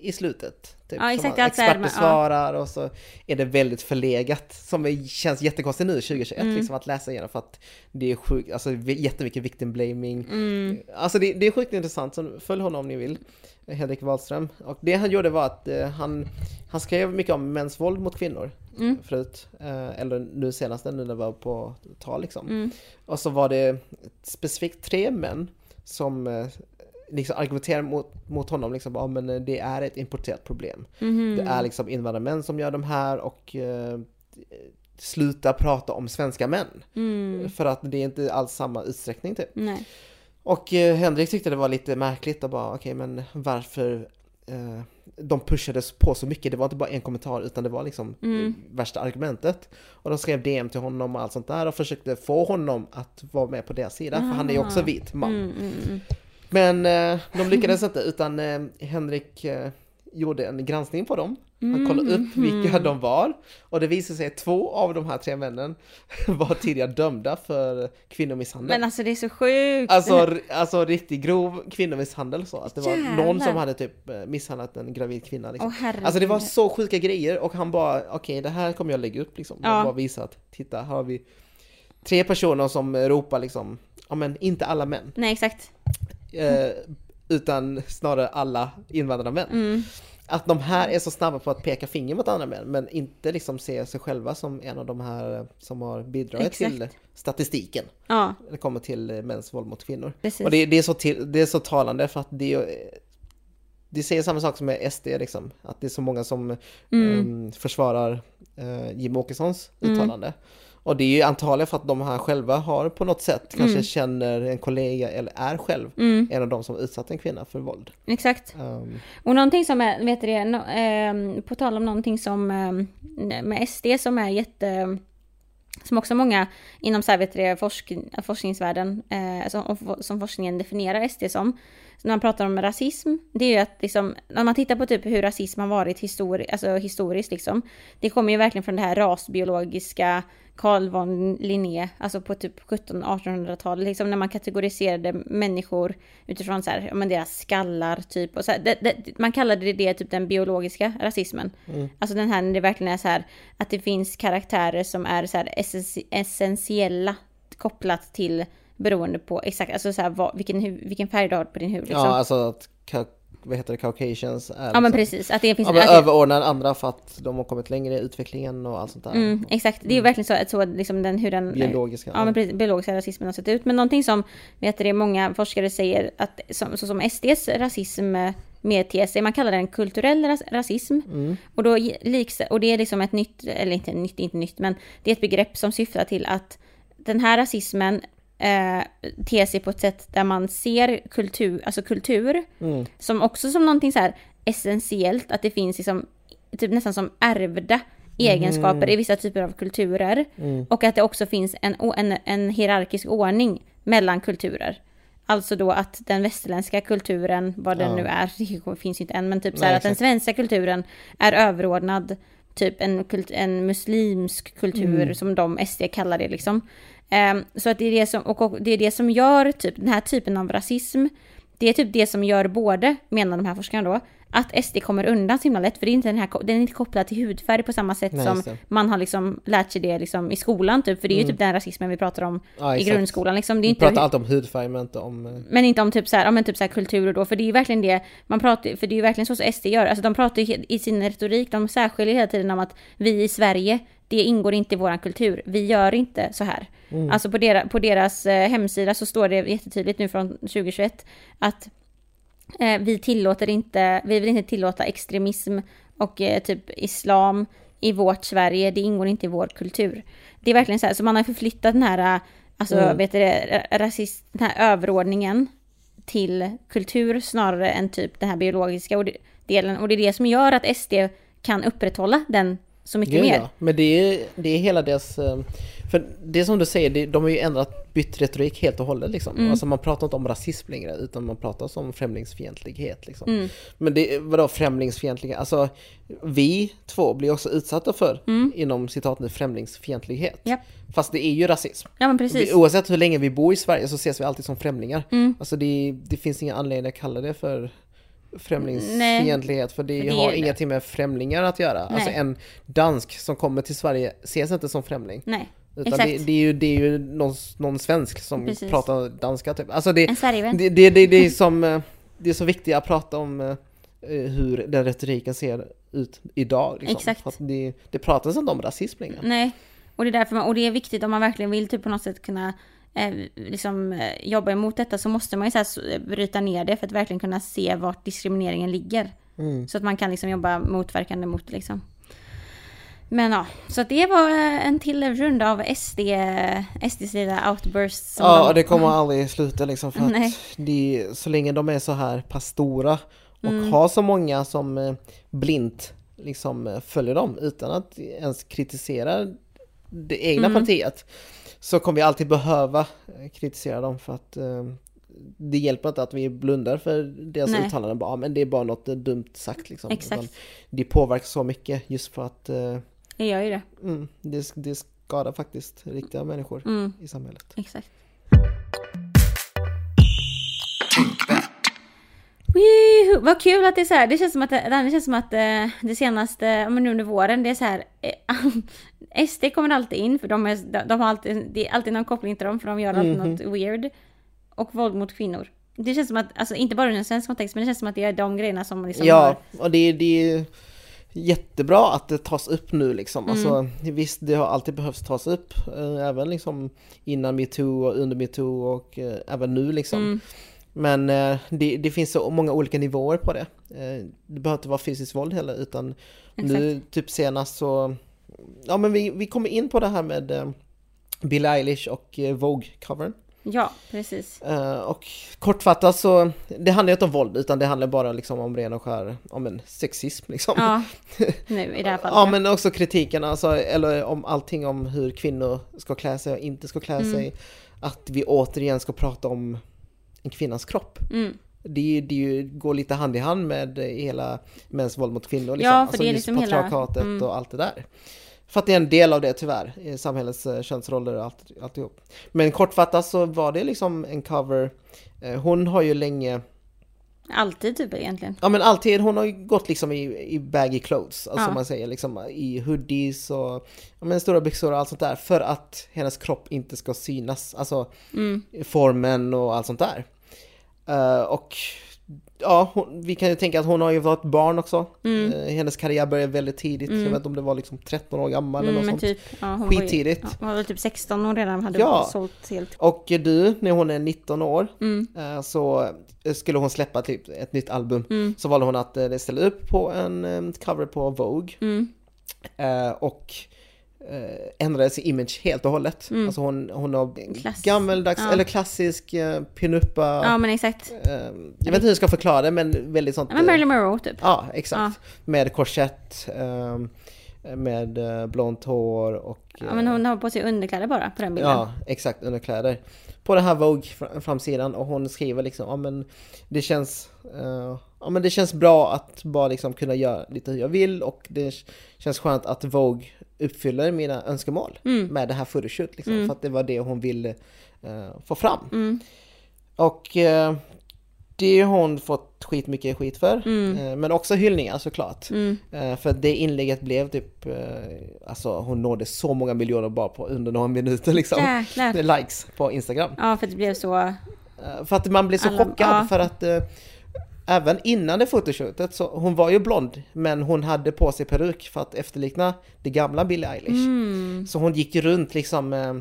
i slutet. Typ, Ja, exakt, som experter ja. svarar och så är det väldigt förlegat. Som känns jättekonstigt nu 2021 Mm. liksom att läsa igenom för att det är sjukt, alltså jättemycket victim blaming. Mm. Alltså det, det är sjukt intressant, så följ honom om ni vill. Henrik Wahlström. Och det han gjorde var att eh, han, han skrev mycket om mäns våld mot kvinnor Mm. förut. Eh, eller nu senast nu när det var på tal liksom. Mm. Och så var det specifikt tre män som eh, liksom argumenterade mot, mot honom liksom, ja men eh, det är ett importerat problem. Mhm. Det är liksom invandrarmän som gör de här och eh, sluta prata om svenska män. Mm. För att det är inte alls samma utsträckning typ. Nej. Och eh, Henrik tyckte det var lite märkligt och bara okej men varför eh, de pushades på så mycket. Det var inte bara en kommentar utan det var liksom Mm. eh, värsta argumentet. Och de skrev DM till honom och allt sånt där och försökte få honom att vara med på deras sida. För han är ju också Ah. vit man. Mm, mm, mm. Men eh, de lyckades inte utan eh, Henrik eh, gjorde en granskning på dem. Han kollade upp vilka Mhm. de var och det visade sig att två av de här tre männen var tidigare dömda för kvinnomisshandel. Men alltså det är så sjukt. Alltså, alltså riktigt grov kvinnomisshandel så. Att det var någon Jävlar. som hade typ misshandlat en gravid kvinna. Liksom. Åh, alltså det var så sjuka grejer och han bara okej det här kommer jag lägga upp liksom. Ja. bara visa att titta här har vi tre personer som ropar liksom ja men inte alla män. Nej exakt. Eh, utan snarare alla invandrarmän. Mm. Att de här är så snabba på att peka finger mot andra män men inte liksom se sig själva som en av de här som har bidragit Exakt. till statistiken. Ja, När det kommer till eh, mäns våld mot kvinnor. precis. Och det, det, är så till, det är så talande för att det det säger samma sak som med SD liksom. Att det är så många som Mm. ehm, försvarar uh, Jimmie Åkessons Mm. Och det är ju antagligen för att de här själva har på något sätt kanske Mm. känner en kollega eller är själv Mm, en av de som utsatt en kvinna för våld. exakt. Ehm, Och någonting som är, vet du det, no, ehm, på tal om någonting som ehm, med SD som är jätte som också många inom så här, vet du det, forsk, forskningsvärlden, eh, som, som forskningen definierar SD som. När man pratar om rasism, det är ju att liksom, när man tittar på typ hur rasism har varit histori alltså historiskt liksom, det kommer ju verkligen från det här rasbiologiska Carl von Linné, alltså på typ 1700-1800-talet, liksom när man kategoriserade människor utifrån så här, men deras skallar typ. Och så här, det, det, man kallade det, det typ den biologiska rasismen. Mm. Alltså den här när det verkligen är så här att det finns karaktärer som är så här essentiella kopplat till beroende på exakt, alltså så här, vad, vilken, hu- vilken färg du har på din hud liksom. Ja, alltså att vad heter det, caucasians är Ja men liksom- precis, att det finns Ja, men att det- överordnad andra för att de har kommit längre i utvecklingen och allt sånt där. Mm, exakt, det är ju verkligen så, att så liksom den, hur den Biologiska. Ja men precis, biologiska rasismen har sett ut. Men någonting som vet det, många forskare säger att som, så som SDs rasism eh, ter sig, man kallar den kulturell ras, rasism. Mm. Och, då, liks, och det är liksom ett nytt, eller inte nytt, inte nytt, men det är ett begrepp som syftar till att den här rasismen eh, ter sig på ett sätt där man ser kultur, alltså kultur, Mm. som också som någonting så här essentiellt, att det finns liksom typ nästan som ärvda egenskaper i vissa typer av kulturer. Mm. Och att det också finns en, en, en hierarkisk ordning mellan kulturer. Alltså då att den västerländska kulturen, vad den Ja. nu är, det finns ju inte än, men typ så Nej, här att den svenska kulturen är överordnad typ en, kult, en muslimsk kultur Mm. som de SD kallar det liksom. Ehm, så att det är det som, och, och det är det som gör typ den här typen av rasism, det är typ det som gör både, menar de här forskarna då, att SD kommer undan så himla lätt, för det är inte den, här, den är inte kopplad till hudfärg på samma sätt Nej, som man har liksom lärt sig det liksom i skolan typ, för det är ju typ den rasismen vi pratar om Ja, i grundskolan liksom. Det är Vi inte pratar alltid om hudfärg men inte om... eh, men inte om typ så här, ja men typ så här kulturer då, för det är ju verkligen det man pratar, för det är ju verkligen så som SD gör, alltså de pratar ju i sin retorik, de särskiljer hela tiden om att vi i Sverige, det ingår inte i våran kultur, vi gör inte så här. Mm. Alltså på, dera, på deras eh, hemsida så står det jättetydligt nu från 2021 att eh, vi tillåter inte, vi vill inte tillåta extremism och eh, typ islam i vårt Sverige, det ingår inte i vår kultur. Det är verkligen så här, så man har förflyttat den här, eh, alltså Mm. vet du det, ra- rasist, den här överordningen till kultur snarare än typ den här biologiska och det- delen. Och det är det som gör att SD kan upprätthålla den så mycket Ja, mer. ja. Men det är, det är hela deras... eh, För det är som du säger, de har ju ändrat, bytt retorik helt och hållet liksom. Mm. Alltså man pratar inte om rasism längre utan man pratar om främlingsfientlighet liksom. Mm. Men det, vadå främlingsfientlighet? Alltså vi två blir också utsatta för, inom citat nu, främlingsfientlighet. Mm. Japp. Fast det är ju rasism. Ja men precis. Vi, oavsett hur länge vi bor i Sverige så ses vi alltid som främlingar. Alltså det, det finns ingen anledning att kalla det för främlingsfientlighet för det, det har ingenting med främlingar att göra. Alltså Nej. en dansk som kommer till Sverige ses inte som främling. Nej, Utan det, det är ju, det är ju någon, någon svensk som Precis. pratar danska typ. Alltså det, En Sverigevän. det, det, det, det är som, eh, det är så viktigt att prata om eh, hur den retoriken ser ut idag. Liksom. Exakt. För att det, det pratas inte om rasism längre. Nej, och det är därför man, och det är viktigt om man verkligen vill typ på något sätt kunna eh, liksom eh, jobba emot detta så måste man ju så här, så- bryta ner det för att verkligen kunna se vart diskrimineringen ligger. Mm. Så att man kan liksom jobba motverkande mot liksom. Men ja, så det var eh, en till runda av SD, SDs lilla outbursts. som Ja, de- och det kommer aldrig sluta liksom för att det, så länge de är så här pass stora och Mm. har så många som eh, blint liksom eh, följer dem utan att ens kritisera det egna Mm. partiet så kommer vi alltid behöva eh, kritisera dem för att eh, det hjälper inte att vi blundar för deras Nej. uttalanden bara, "Ja, men det är bara något eh, dumt sagt liksom. Exakt. Utan Det påverkar så mycket just för att eh, Det gör ju det. mm, det, det skadar faktiskt riktiga människor Mm, i samhället. exakt. Woohoo! Vad kul att det är så här. Det känns som att det, det känns som att eh, det senaste, men nu under våren, det är så här. Eh, SD kommer alltid in för de, är, de, har alltid, det är alltid någon koppling till dem för de gör alltid Mhm. något weird. Och våld mot kvinnor. Det känns som att, alltså inte bara i en svensk kontext, men det känns som att det är de grejerna som liksom Ja, har... och det, det är jättebra att det tas upp nu liksom. Mm. Alltså, visst, det har alltid behövts tas upp, eh, även liksom innan metoo och under metoo och även nu liksom. Mm. Men eh, det, det finns så många olika nivåer på det. Eh, det behöver inte vara fysiskt våld heller, utan nu typ senast så, ja men vi, vi kommer in på det här med eh, Billie Eilish och Vogue-covern. Ja, precis. Och kortfattat så, det handlar inte om våld utan det handlar bara liksom om ren och skär, om en sexism liksom. Ja, nu i det här fallet. Ja men också kritiken, alltså, eller om allting om hur kvinnor ska klä sig och inte ska klä Mm. sig. Att vi återigen ska prata om en kvinnas kropp. Mm. Det, det går lite hand i hand med hela mäns våld mot kvinnor. Liksom. Ja, för det är liksom hela- patriarkatet mm. och allt det där. För att det är en del av det tyvärr, samhällets eh, könsroller och allt, alltihop. Men kortfattat så var det liksom en cover. Eh, Hon har ju länge Alltid typ egentligen. Ja men alltid, hon har ju gått liksom i, i baggy clothes, alltså Ja. man säger, liksom i hoodies och ja, men stora byxor och allt sånt där för att hennes kropp inte ska synas, alltså Mm. formen och allt sånt där. Eh, och ja, hon, vi kan ju tänka att hon har ju varit barn också. Mm. Eh, Hennes karriär började väldigt tidigt, Mm. jag vet inte om det var liksom 13 år gammal Mm, eller något sånt. typ, ja, hon var ju- Skittidigt. Ja, hon var väl typ 16 och redan hade Ja. sålt helt. Och du, när hon är 19 år, Mm. eh, så skulle hon släppa typ ett nytt album. Mm. Så valde hon att eh, ställa upp på en eh, cover på Vogue. Mm. Eh, och eh, ändrade sin image helt och hållet. Mm. Alltså hon, hon har Klass. gammeldags, Ja. eller klassisk eh, pinuppa. Ja men exakt. eh, jag vet inte hur jag ska förklara det men väldigt sånt. Ja, men eh, Marilyn Monroe typ. Ja, exakt. Med korsett, eh, med eh, blont hår och... Ja men eh, hon har på sig underkläder bara på den bilden. Ja, exakt, underkläder. På den här Vogue fr- framsidan och hon skriver liksom, ja men det känns, eh, ja men det känns bra att bara liksom kunna göra lite hur jag vill och det känns skönt att Vogue uppfyller mina önskemål Mm. med det här photoshoot liksom, Mm. för att det var det hon ville eh, få fram. Mm. Och eh, det har hon fått skitmycket skit för, eh, men också hyllningar såklart. Mm. För att det inlägget blev typ, alltså hon nådde så många miljoner bara på under några minuter liksom. Jäklar. Likes på Instagram. Ja för det blev så. För att man blir så Alla- chockad ja. för att även innan det fotoshootet så hon var ju blond men hon hade på sig peruk för att efterlikna det gamla Billie Eilish. Mm. Så hon gick runt liksom eh,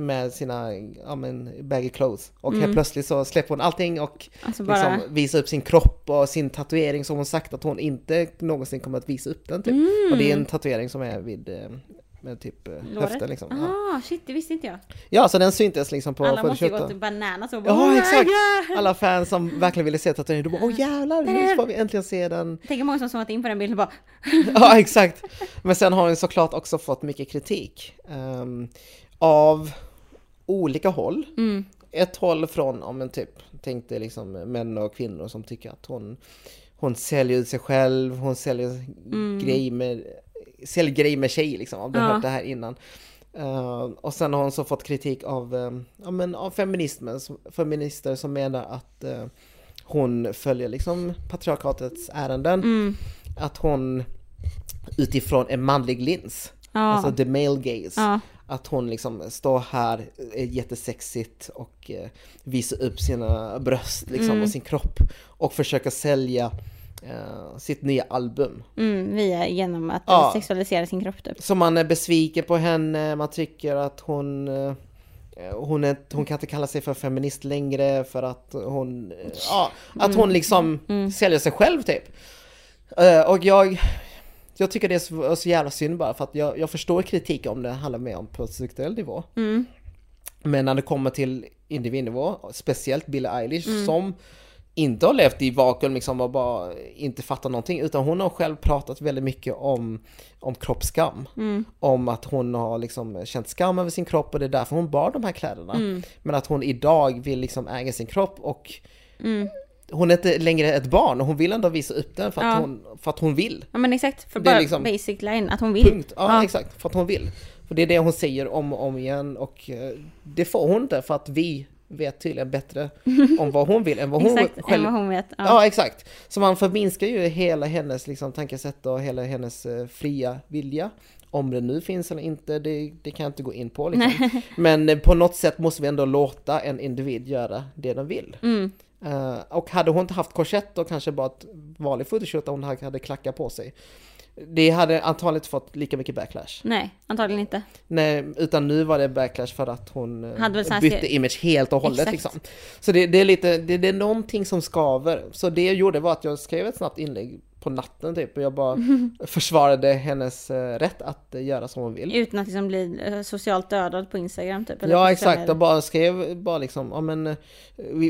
med sina ja, men, baggy clothes och Mm. helt plötsligt så släpper hon allting och Alltså bara. liksom visar upp sin kropp och sin tatuering som hon sagt att hon inte någonsin kommer att visa upp den typ. Mm. Och det är en tatuering som är vid eh, med typ eh, Låret? höften liksom. Ja. Ah shit det visste inte jag. ja, så den syntes liksom på Alla måste ju gått bananas och bara, Ja, "Oh my exakt. God!" Alla fans som verkligen ville se tatueringen, de bara åh jävlar, nu får vi äntligen se den. Tänk hur många som zoomat in på den bilden bara Ja, exakt. Men sen har hon såklart också fått mycket kritik ehm, av olika håll. mm, Ett håll från, om en typ, tänk dig liksom män och kvinnor som tycker att hon, hon säljer ut sig själv, hon säljer Mm. grejer med, säljer grejer med tjejer liksom, om du Ja. hört det här innan. Eh, och sen har hon så fått kritik av, eh, ja, men av feminismen, som- feminister som menar att eh, hon följer liksom patriarkatets ärenden. mm, Att hon utifrån en manlig lins, ja, alltså the male gaze, ja, att hon liksom står här, är jättesexigt och visar upp sina bröst liksom Mm. och sin kropp och försöker sälja eh, sitt nya album. mm, via genom att Ja. sexualisera sin kropp typ. Så man är besviken på henne, man tycker att hon eh, hon, är, hon kan inte kalla sig för feminist längre för att hon, eh, ja, att hon liksom Mm. säljer sig själv typ. Eh, och jag, jag tycker det är så, så jävla synd bara för att jag, jag förstår kritik om det handlar mer om på strukturell nivå. Mm, Men när det kommer till individnivå, speciellt Billie Eilish Mm. som inte har levt i vakuum liksom och bara inte fattar någonting utan hon har själv pratat väldigt mycket om, om kroppsskam. mm, Om att hon har liksom känt skam över sin kropp och det är därför hon bar de här kläderna. mm, Men att hon idag vill liksom äga sin kropp och mm. hon är inte längre ett barn och hon vill ändå visa upp den för att, Ja. hon, för att hon vill. Ja men exakt, för bara liksom- basic line, att hon vill. Punkt. Ja, exakt, för att hon vill. För det är det hon säger om och om igen och eh, det får hon inte för att vi vet tydligen bättre om vad hon vill än vad hon Exakt, än själv vad hon vet. Ja. Ja, exakt. Så man förminskar ju hela hennes liksom, tankesätt och hela hennes eh, fria vilja. Om det nu finns eller inte, det, det kan jag inte gå in på. Liksom. Men eh, på något sätt måste vi ändå låta en individ göra det den vill. Mm, Eh, och hade hon inte haft korsett och kanske bara ett vanligt photoshoot där hon hade klackar på sig. Det hade antagligen inte fått lika mycket backlash. nej, antagligen inte. Nej, utan nu var det backlash för att hon eh, bytte image helt och hållet Exakt. liksom. Så det, det är lite, det, det är någonting som skaver. Så det jag gjorde var att jag skrev ett snabbt inlägg på natten typ och jag bara försvarade hennes eh, rätt att göra som hon vill. Utan att liksom bli eh, socialt dödad på Instagram typ. eller Ja exakt, och bara skrev bara liksom, ja men eh,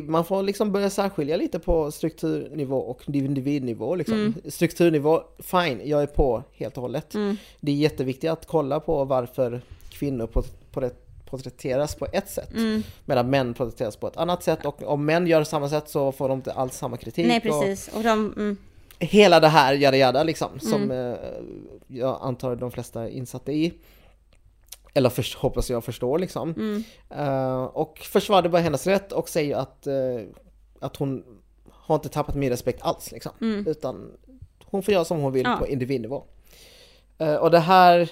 man får liksom börja särskilja lite på strukturnivå och individnivå liksom. Mm. Strukturnivå, fine, jag är på helt och hållet. Mm, Det är jätteviktigt att kolla på varför kvinnor på, på det, porträtteras på ett sätt. mm. Medan män porträtteras på ett annat sätt och om män gör samma sätt så får de inte alls samma kritik. Nej och precis. Och de, mm, hela det här jada jada liksom som Mm. eh, jag antar de flesta är insatta i. Eller för, hoppas jag förstår liksom. mm, Eh, och försvarade bara hennes rätt och säger att, eh, att hon har inte tappat min respekt alls liksom. mm. Utan hon får göra som hon vill Ja. på individnivå. Eh, och det här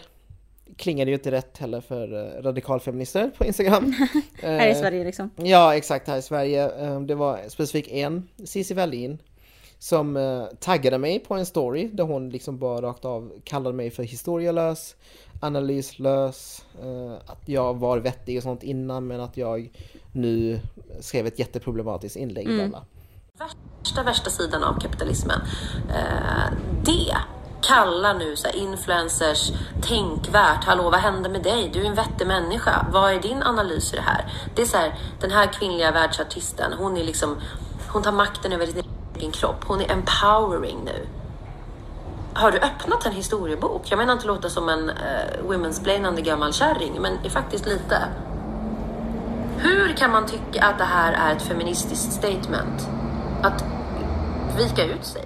klingade ju inte rätt heller för uh, radikalfeminister på Instagram. Här i Eh, Sverige liksom. Ja, exakt här i Sverige. Eh, Det var specifikt en, Cissi Wallin, som eh, taggade mig på en story där hon liksom bara rakt av kallade mig för historielös, analyslös, eh, att jag var vettig och sånt innan men att jag nu skrev ett jätteproblematiskt inlägg. Mm. bla, värsta, värsta sidan av kapitalismen. Eh, det kallar nu så här influencers tänkvärt. Hallå, vad hände med dig? Du är en vettig människa. Vad är din analys i det här? Det är så här, den här kvinnliga världsartisten, hon är liksom, hon tar makten över din kropp. Hon är empowering nu. Har du öppnat en historiebok? Jag menar inte låta som en uh, women's gammal kärring, men är faktiskt lite. Hur kan man tycka att det här är ett feministiskt statement? Att vika ut sig?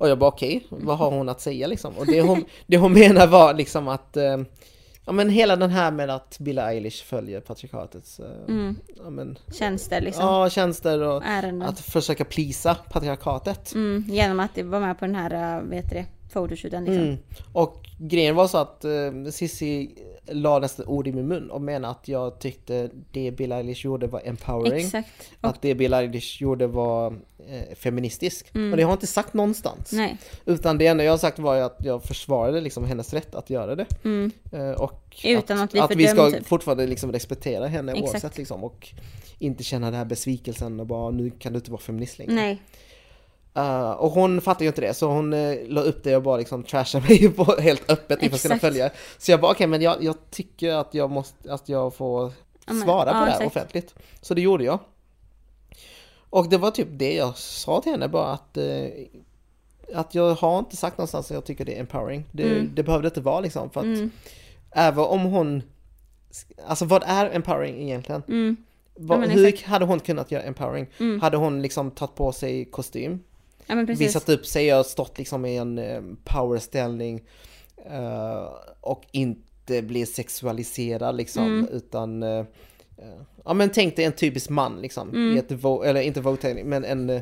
Och jag bara okej, vad har hon att säga liksom? Och det hon, det hon menar var liksom att eh, Ja men hela den här med att Billie Eilish följer patriarkatets eh, ja, men, Tjänster liksom. ja, tjänster och Ärenden. att försöka plisa patriarkatet. Mm, genom att vara med på den här, äh, vet du det, photoshooten liksom. Mm. Och grejen var så att eh, Cissi la nästan ord i min mun och menade att jag tyckte det Billie Eilish gjorde var empowering. Exakt. Och, Att det Billie Eilish gjorde var eh, feministisk. Och det har jag inte sagt någonstans. nej. Utan det enda jag har sagt var att jag försvarade liksom hennes rätt att göra det. Eh, och Utan att bli att vi ska typ. fortfarande liksom respektera henne Exakt. oavsett liksom. Och inte känna den här besvikelsen och bara nu kan du inte vara feminist längre. Nej. Eh, och hon fattar ju inte det så hon uh, la upp det och bara liksom trashade mig på, helt öppet inför sina följare. Så jag bara okej men jag, jag tycker att jag måste, att jag får svara på ja, det här offentligt. Så det gjorde jag. Och det var typ det jag sa till henne bara att eh, att jag har inte sagt någonstans att jag tycker det är empowering. Det, Mm. det behövde inte vara liksom för att även om hon Alltså vad är empowering egentligen? Mm. Vad, Ja, hur hade hon kunnat göra empowering? Hade hon liksom tagit på sig kostym? Ja men precis. Visat upp sig och stått liksom i en eh, powerställning eh, och inte bli sexualiserad liksom Mm. utan eh, Ja men tänk dig en typisk man liksom, Mm. i ett eller inte vote men en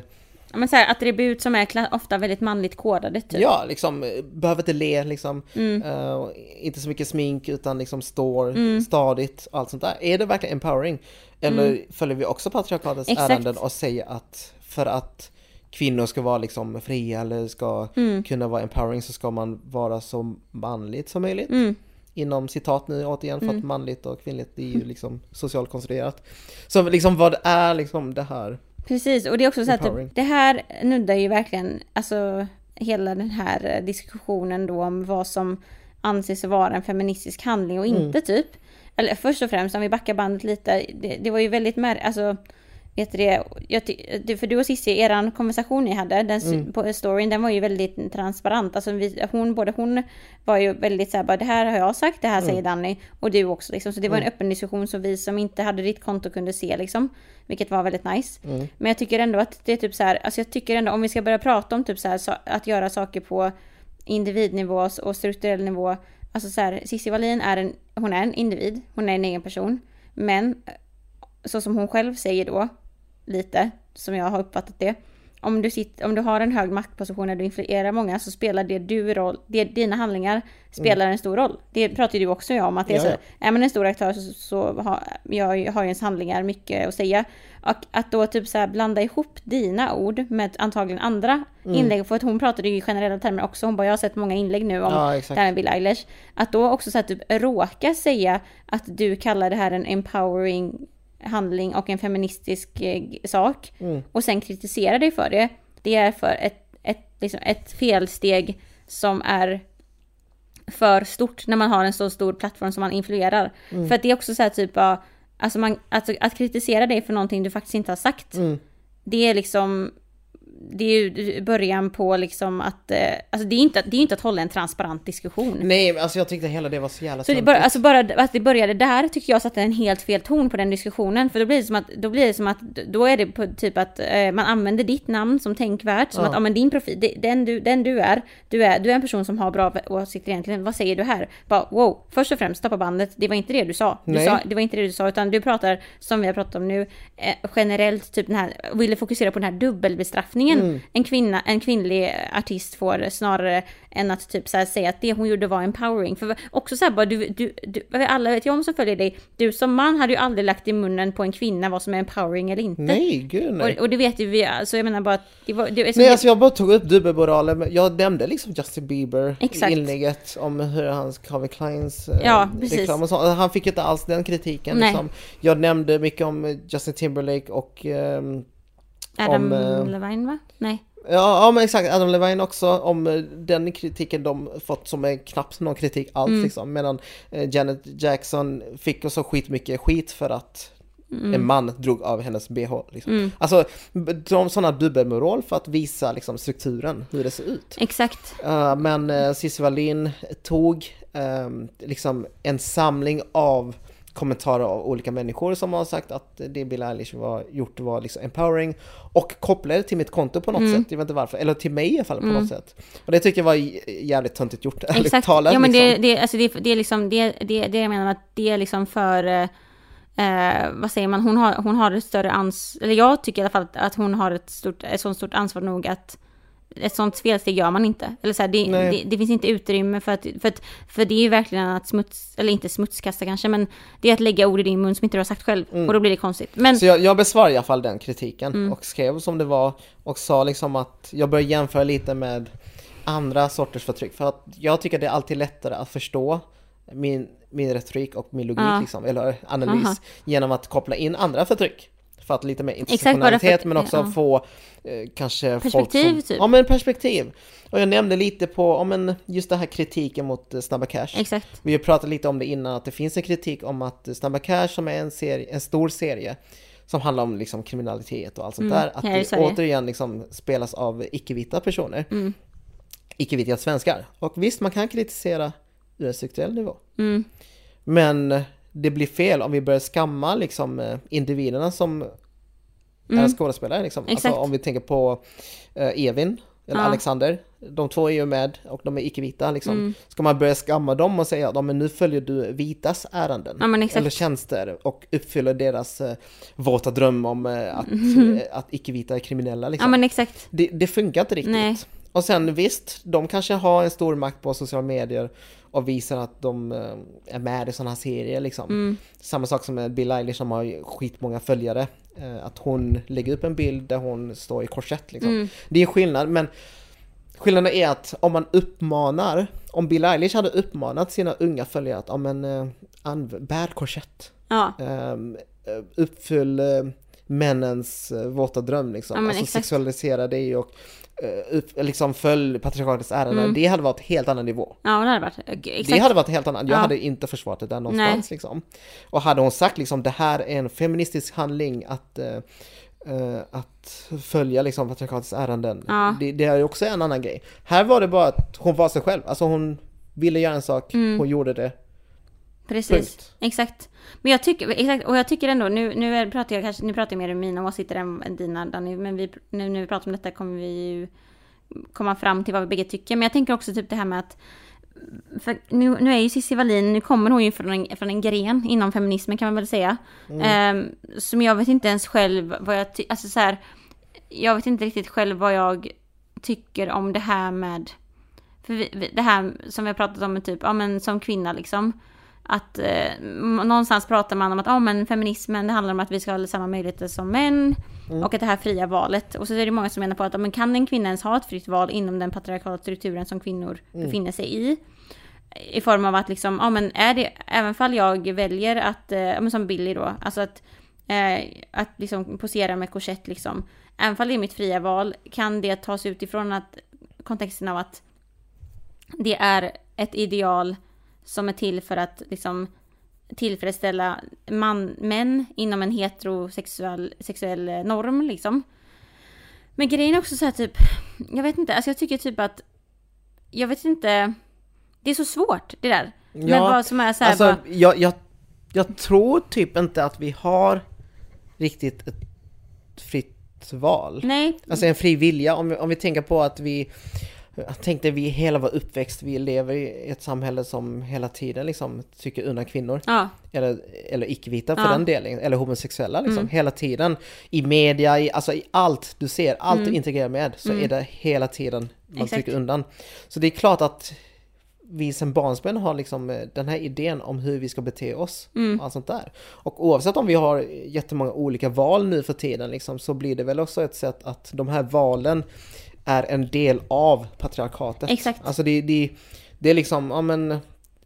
Ja, men så här, attribut som är ofta väldigt manligt kodade typ. Ja, liksom eh, behöver inte le liksom, Mm. eh, inte så mycket smink utan liksom står stadigt, allt sånt där. Är det verkligen empowering? Eller följer vi också patriarkatets Mm. Ärenden och säger att för att kvinnor ska vara liksom fria eller ska Mm. kunna vara empowering så ska man vara så manligt som möjligt. Mm. Inom citat nu återigen för att manligt och kvinnligt det är ju liksom socialt konstruerat. Så liksom vad är liksom det här? Precis, och det är också så att Empowering. typ, det här nuddar ju verkligen, alltså hela den här diskussionen då om vad som anses vara en feministisk handling och inte typ. Eller först och främst om vi backar bandet lite, det, det var ju väldigt märkligt, alltså Du det, jag för du och Cissi, eran konversation ni hade, den s- på storyn, den var ju väldigt transparent. Alltså vi, hon, både hon var ju väldigt såhär, bara det här har jag sagt, det här säger Danny, och du också liksom. Så det var en öppen diskussion som vi som inte hade ditt konto kunde se liksom. Vilket var väldigt nice. Men jag tycker ändå att det är typ så här, alltså jag tycker ändå om vi ska börja prata om typ så här, så, att göra saker på individnivå och strukturell nivå. Alltså så här, Cissi Wallin är en, hon är en individ, hon är en egen person. Men så som hon själv säger då, lite, som jag har uppfattat det. Om du, sitter, om du har en hög maktposition där du influerar många så spelar det du roll, det, dina handlingar spelar en stor roll. Det pratar ju du också om, att det är så, är man en stor aktör så, så har, jag har ju ens handlingar mycket att säga. Och att då typ så här blanda ihop dina ord med antagligen andra Mm. inlägg, för att hon pratade ju i generella termer också, hon bara jag har sett många inlägg nu om Ja, det här med Bill Eilish. Att då också så här, typ råka säga att du kallar det här en empowering handling och en feministisk eh, sak Mm. och sen kritisera dig för det. Det är för ett, ett, liksom ett felsteg som är för stort när man har en så stor plattform som man influerar. Mm. För att det är också så här typ av, alltså man, alltså att kritisera dig för någonting du faktiskt inte har sagt. Mm. Det är liksom, det är ju början på liksom att, eh, alltså det är ju inte, det är ju inte att hålla en transparent diskussion. Nej, alltså jag tyckte hela det var så jävla Så det bara, alltså bara att det började där tycker jag satte en helt fel ton på den diskussionen. För då blir det som att, då blir det som att, då är det på typ att eh, man använder ditt namn som tänkvärt. Som Ja. att, ja men din profil, den du, den du är, du är, du är en person som har bra åsikter egentligen. Vad säger du här? Bara wow, först och främst stoppa bandet, det var inte det du sa. Du Nej. sa det var inte det du sa, utan du pratar, som vi har pratat om nu, eh, generellt typ den här, ville fokusera på den här dubbelbestraffningen mm. en, kvinna, en kvinnlig artist får snarare än att typ så säga att det hon gjorde var empowering. För också så här bara, du, du, du, alla vet ju om som följer dig, du som man hade ju aldrig lagt i munnen på en kvinna vad som är empowering eller inte. Nej, gud nej. Och, och det vet ju vi, alltså jag menar bara att det var... Det, nej, alltså jag bara tog upp dubbelmoralen, jag nämnde liksom Justin Bieber Exakt. i inlägget om hur hans Calvin Kleins eh, ja, reklam och sånt. Han fick inte alls den kritiken. Liksom. Jag nämnde mycket om Justin Timberlake och um, Adam om, eh, Levine va? Nej. Ja, ja men exakt, Adam Levine också om eh, den kritiken de fått som är knappt någon kritik alls mm. liksom. Medan eh, Janet Jackson fick också skitmycket skit för att mm. en man drog av hennes bh. Liksom. Mm. Alltså de sådana dubbelmoral för att visa liksom, strukturen, hur det ser ut. Exakt. Uh, men uh, Cissi Wallin tog uh, liksom en samling av kommentarer av olika människor som har sagt att det Bill Eilish var gjort var liksom empowering och kopplade till mitt konto på något mm. sätt, jag vet inte varför, eller till mig i alla fall på mm. något sätt. Och det tycker jag var jävligt töntigt gjort, ärligt talat. Ja men liksom. det, det, alltså det, det är liksom, det, det, det jag menar att det är liksom för eh, vad säger man, hon har, hon har ett större ansvar, eller jag tycker i alla fall att hon har ett, stort, ett sånt stort ansvar nog att ett sånt felsteg gör man inte. Eller så här, det, det, det, finns inte utrymme för att, för att, för det är ju verkligen att smuts, eller inte smutskasta kanske, men det är att lägga ord i din mun som inte du har sagt själv. Mm. Och då blir det konstigt. Men... Så jag, jag besvarade i alla fall den kritiken mm. och skrev som det var och sa liksom att jag börjar jämföra lite med andra sorters förtryck. För att jag tycker det är alltid lättare att förstå min, min retorik och min logik ja. liksom, eller analys Aha. genom att koppla in andra förtryck för att lite mer intersektionalitet men också ja. få eh, kanske perspektiv folk som, typ. Ja men perspektiv. Och jag nämnde lite på, ja men just det här kritiken mot eh, Snabba Cash. Exakt. Vi har pratat lite om det innan att det finns en kritik om att Snabba Cash som är en, serie, en stor serie som handlar om liksom kriminalitet och allt sånt mm, där. Att det återigen liksom spelas av icke-vita personer. Mm. Icke-vita svenskar. Och visst, man kan kritisera ur en strukturell nivå. Mm. Men det blir fel om vi börjar skamma liksom eh, individerna som mm. är skådespelare. Liksom. Alltså, om vi tänker på uh, Evin eller ja. Alexander. De två är ju med och de är icke-vita. Liksom. Mm. Ska man börja skamma dem och säga att nu följer du vitas ärenden ja, eller tjänster och uppfyller deras uh, våta dröm om uh, att, mm. uh, att icke-vita är kriminella. Liksom. Ja, men exakt. Det, det funkar inte riktigt. Nej. Och sen visst, de kanske har en stor makt på sociala medier och visar att de eh, är med i sådana här serier liksom. Mm. Samma sak som med Bill Eilish som har skitmånga följare. Eh, att hon lägger upp en bild där hon står i korsett liksom. Mm. Det är skillnad men skillnaden är att om man uppmanar, om Bill Eilish hade uppmanat sina unga följare att, ja men, uh, bär korsett. Ja. Um, uppfyll männens våta dröm liksom. Ja, alltså exakt. sexualisera dig och liksom följ patriarkatets ärenden. Mm. Det hade varit helt annan nivå. Ja, det hade varit. Exakt. Det hade varit helt annan. Jag ja. hade inte försvarat det där någonstans liksom. Och hade hon sagt liksom det här är en feministisk handling att Uh, att följa liksom patriarkatets ärenden. Ja. Det, det, är ju också en annan grej. Här var det bara att hon var sig själv. Alltså hon ville göra en sak, mm. hon gjorde det. Precis, Punkt. exakt. Men jag tycker, exakt, och jag tycker ändå, nu, nu pratar jag kanske, nu pratar jag mer om mina åsikter än, dina Danny, men vi, nu när vi pratar om detta kommer vi ju komma fram till vad vi bägge tycker. Men jag tänker också typ det här med att nu, nu är ju Cissi Wallin, nu kommer hon ju från en, från en gren inom feminismen kan man väl säga. Mm. Um, som jag vet inte ens själv vad jag tycker, alltså så här, jag vet inte riktigt själv vad jag tycker om det här med, för vi, det här som vi har pratat om typ, ja men som kvinna liksom. Att eh, någonstans pratar man om att oh, men feminismen det handlar om att vi ska ha samma möjligheter som män. Mm. Och att det här fria valet. Och så är det många som menar på att men kan en kvinna ens ha ett fritt val inom den patriarkala strukturen som kvinnor mm. befinner sig i? I form av att liksom, ja men är det, även fall jag väljer att, eh, men som Billy då, alltså att, eh, att liksom posera med korsett liksom. Även fall det är mitt fria val, kan det tas utifrån att kontexten av att det är ett ideal som är till för att liksom tillfredsställa man, män inom en heterosexuell sexuell norm liksom. Men grejen är också så här typ, jag vet inte, alltså jag tycker typ att, jag vet inte, det är så svårt det där. Ja, Men vad som är så här alltså, bara... jag, jag, jag tror typ inte att vi har riktigt ett fritt val. Nej. Alltså en fri vilja, om om vi tänker på att vi Tänk dig, vi hela vår uppväxt, vi lever i ett samhälle som hela tiden liksom tycker undan kvinnor. Ja, Eller, eller icke-vita för Ja. den delen, eller homosexuella liksom. Mm. Hela tiden. I media, i, alltså i allt du ser, allt Mm. du integrerar med, så Mm. är det hela tiden man Exakt. trycker undan. Så det är klart att vi som barnsben har liksom eh, den här idén om hur vi ska bete oss. Mm. Och allt sånt där. Och oavsett om vi har jättemånga olika val nu för tiden liksom, så blir det väl också ett sätt att de här valen är en del av patriarkatet. Exakt. Alltså det, det, det är liksom, ja men,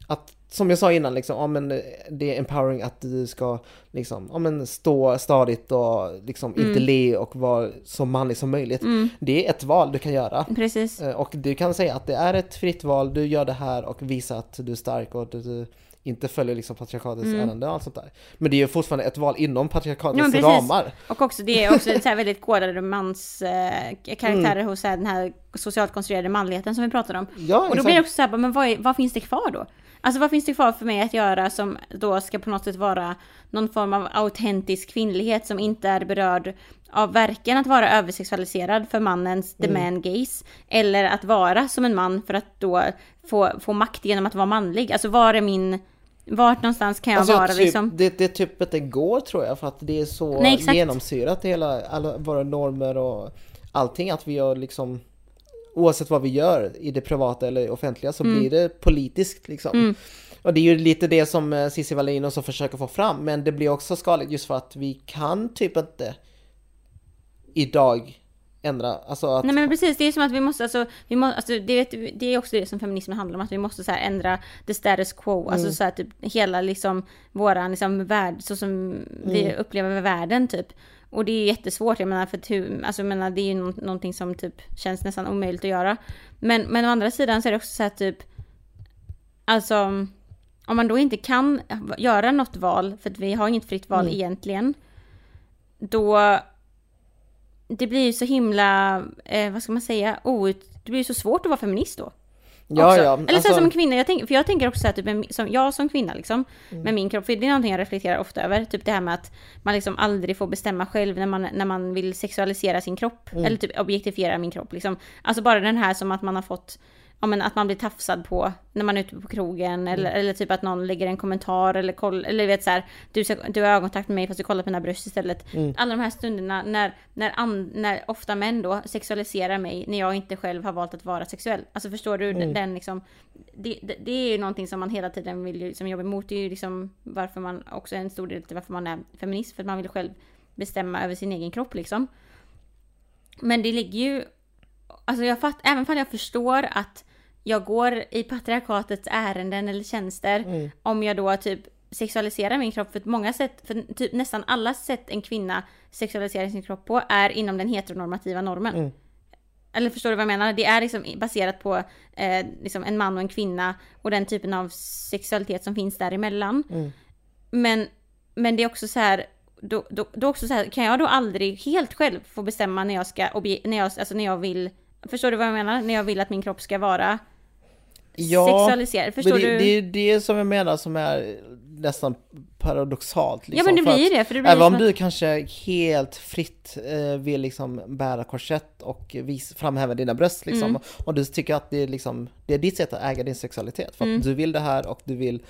att, som jag sa innan, liksom, ja men det är empowering att du ska liksom, ja men stå stadigt och liksom inte Mm. le och vara så manlig som möjligt. mm, Det är ett val du kan göra. precis. Eh, Och du kan säga att det är ett fritt val, du gör det här och visar att du är stark och att du inte följer liksom patriarkatets Mm. ärende och allt sånt där. Men det är ju fortfarande ett val inom Ja, patriarkatets precis. ramar. Och också det är också så här väldigt kodade mans eh, karaktärer Mm. hos här, den här socialt konstruerade manligheten som vi pratade om. Ja, Och då exakt. blir det också så här, men vad, är, vad finns det kvar då? Alltså vad finns det kvar för mig att göra som då ska på något sätt vara någon form av autentisk kvinnlighet som inte är berörd av varken att vara översexualiserad för mannens the Mm. man gaze eller att vara som en man för att då få, få makt genom att vara manlig. Alltså var är min, vart någonstans kan jag Alltså, vara typ, liksom? det, det typ det går tror jag för att det är så Nej, exakt. genomsyrat hela alla våra normer och allting att vi gör liksom oavsett vad vi gör i det privata eller offentliga så Mm. blir det politiskt liksom. Mm. Och det är ju lite det som eh, Cissi Wallin också försöker få fram men det blir också skadligt just för att vi kan typ inte idag ändra, alltså att Nej men precis, det är som att vi måste, alltså, vi måste, alltså det, vet- det är också det som feminismen handlar om, att vi måste så här ändra the status quo, alltså så här typ hela liksom våran liksom värld, så som vi upplever världen typ. Och det är jättesvårt, jag menar för att hur, alltså jag menar det är ju nå- någonting som typ känns nästan omöjligt att göra. Men, men å andra sidan så är det också så här typ, alltså om man då inte kan göra något val, för att vi har inget fritt val Mm. egentligen, då det blir ju så himla, eh, vad ska man säga, out, det blir ju så svårt att vara feminist då. Ja, också. ja. Eller så alltså- som en kvinna, jag tänk, för jag tänker också så här, typ, som, jag som kvinna liksom, Mm. med min kropp, för det är någonting jag reflekterar ofta över, typ det här med att man liksom aldrig får bestämma själv när man, när man vill sexualisera sin kropp, Mm. eller typ objektifiera min kropp liksom. Alltså bara den här som att man har fått, ja men att man blir tafsad på när man är ute på krogen, eller, Mm. eller typ att någon lägger en kommentar, eller koll, eller vet så här, du, ska- du har ögonkontakt med mig fast du kollar på mina bröst istället. Mm. Alla de här stunderna när, när, an, när ofta män då sexualiserar mig när jag inte själv har valt att vara sexuell. Alltså förstår du Mm. den liksom, det, det, det är ju någonting som man hela tiden vill liksom jobba emot. Det är ju liksom varför man också är en stor del till varför man är feminist. För att man vill själv bestämma över sin egen kropp liksom. Men det ligger ju, alltså jag fatt, även om jag förstår att jag går i patriarkatets ärenden eller tjänster Mm. om jag då typ sexualiserar min kropp för många sätt, för typ nästan alla sätt en kvinna sexualiserar sin kropp på är inom den heteronormativa normen. Mm. Eller förstår du vad jag menar? Det är liksom baserat på eh, liksom en man och en kvinna och den typen av sexualitet som finns däremellan. Mm. Men, men det är också så här, då, då, då också så här, kan jag då aldrig helt själv få bestämma när jag ska, när jag, alltså när jag vill, förstår du vad jag menar? När jag vill att min kropp ska vara Ja, sexualiserad. Förstår det, du? det är det som jag menar som är nästan paradoxalt. Liksom, ja men det för att- blir ju det. För det blir Även om som att- du kanske helt fritt eh, vill liksom bära korsett och vis, framhäva dina bröst liksom. Mm. Och du tycker att det är, liksom, det är ditt sätt att äga din sexualitet. För att Mm. du vill det här och du vill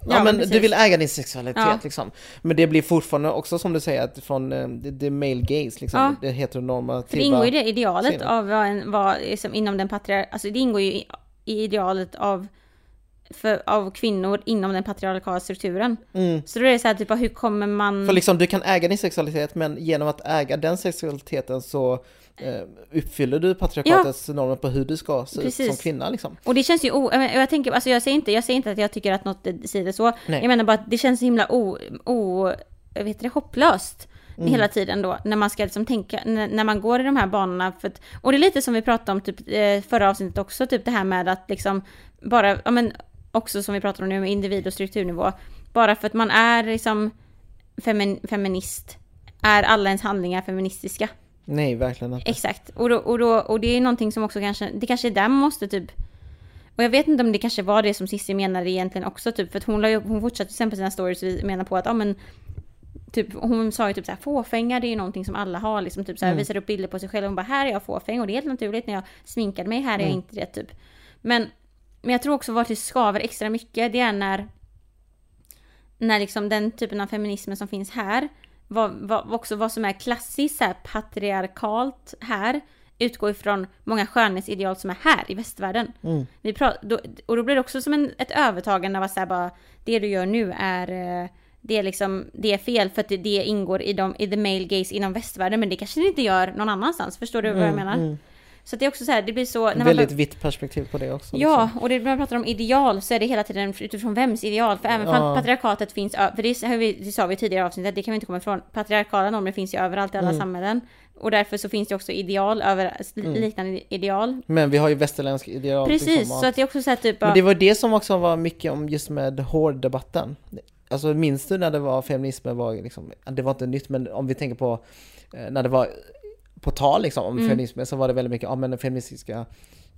Ja, Ja, men precis. du vill äga din sexualitet Ja. liksom. Men det blir fortfarande också som du säger att från eh, det, det är male gaze liksom. Ja. Det heteronormativa. För det ingår i det idealet synen. av vad, en, vad liksom inom den patriar... Alltså det ingår ju i, idealet av, för, av kvinnor inom den patriarkala strukturen. Mm. Så då är det så här typ, hur kommer man... För liksom du kan äga din sexualitet men genom att äga den sexualiteten så eh, uppfyller du patriarkatets normer på hur du ska se ut Precis. som kvinna liksom. Och det känns ju o... Jag, tänker, alltså jag säger inte, jag säger inte att jag tycker att något säger så. Nej. Jag menar bara att det känns så himla o... o jag vet det, hopplöst. Mm. Hela tiden då, när man ska liksom tänka, när, man går i de här banorna. För att, och det är lite som vi pratade om typ eh, förra avsnittet också, typ det här med att liksom bara, ja men också som vi pratar om nu med individ och strukturnivå. Bara för att man är liksom femin, feminist, är alla ens handlingar feministiska. Nej, verkligen inte. Exakt. Och, då, och, då, och det är någonting som också kanske, det kanske är där man måste typ och jag vet inte om det kanske var det som Cissi menade egentligen också typ, för att hon, la ju, hon fortsatte sen på sina stories och menar på att ja men Typ, hon sa ju typ såhär, fåfänga det är ju någonting som alla har liksom. Typ såhär, Mm. visade upp bilder på sig själv och hon bara, här är jag fåfäng och det är helt naturligt när jag sminkade mig, här är jag Mm. inte det typ. Men, men jag tror också vad det skaver extra mycket, det är när när liksom den typen av feminismen som finns här, vad, vad, också vad som är klassiskt så här, patriarkalt här, utgår ifrån många skönhetsideal som är här i västvärlden. Mm. Vi pratar, då, och då blir det också som en, ett övertagande av att säga bara, det du gör nu är eh, det är liksom, det är fel för att det, ingår i, de, i the male gaze inom västvärlden men det kanske det inte gör någon annanstans. Förstår du vad jag menar? mm. Så det är också så här, det blir så... När man Väldigt bör- vitt perspektiv på det också. Ja, liksom. och det, när man pratar om ideal så är det hela tiden utifrån vems ideal? För även Ja. patriarkatet finns, för det, vi, det sa vi i tidigare avsnitt, att det kan vi inte komma ifrån. Patriarkala normer finns ju överallt i alla Mm. samhällen. Och därför så finns det också ideal, över, liknande ideal. Men vi har ju västerländsk ideal. Precis, liksom, så att det är också så här typ... Men det var det som också var mycket om just med hårddebatten. Alltså minns du när det var feminismen var liksom, det var inte nytt men om vi tänker på eh, när det var på tal liksom om Mm. feminismen så var det väldigt mycket, ja men feministiska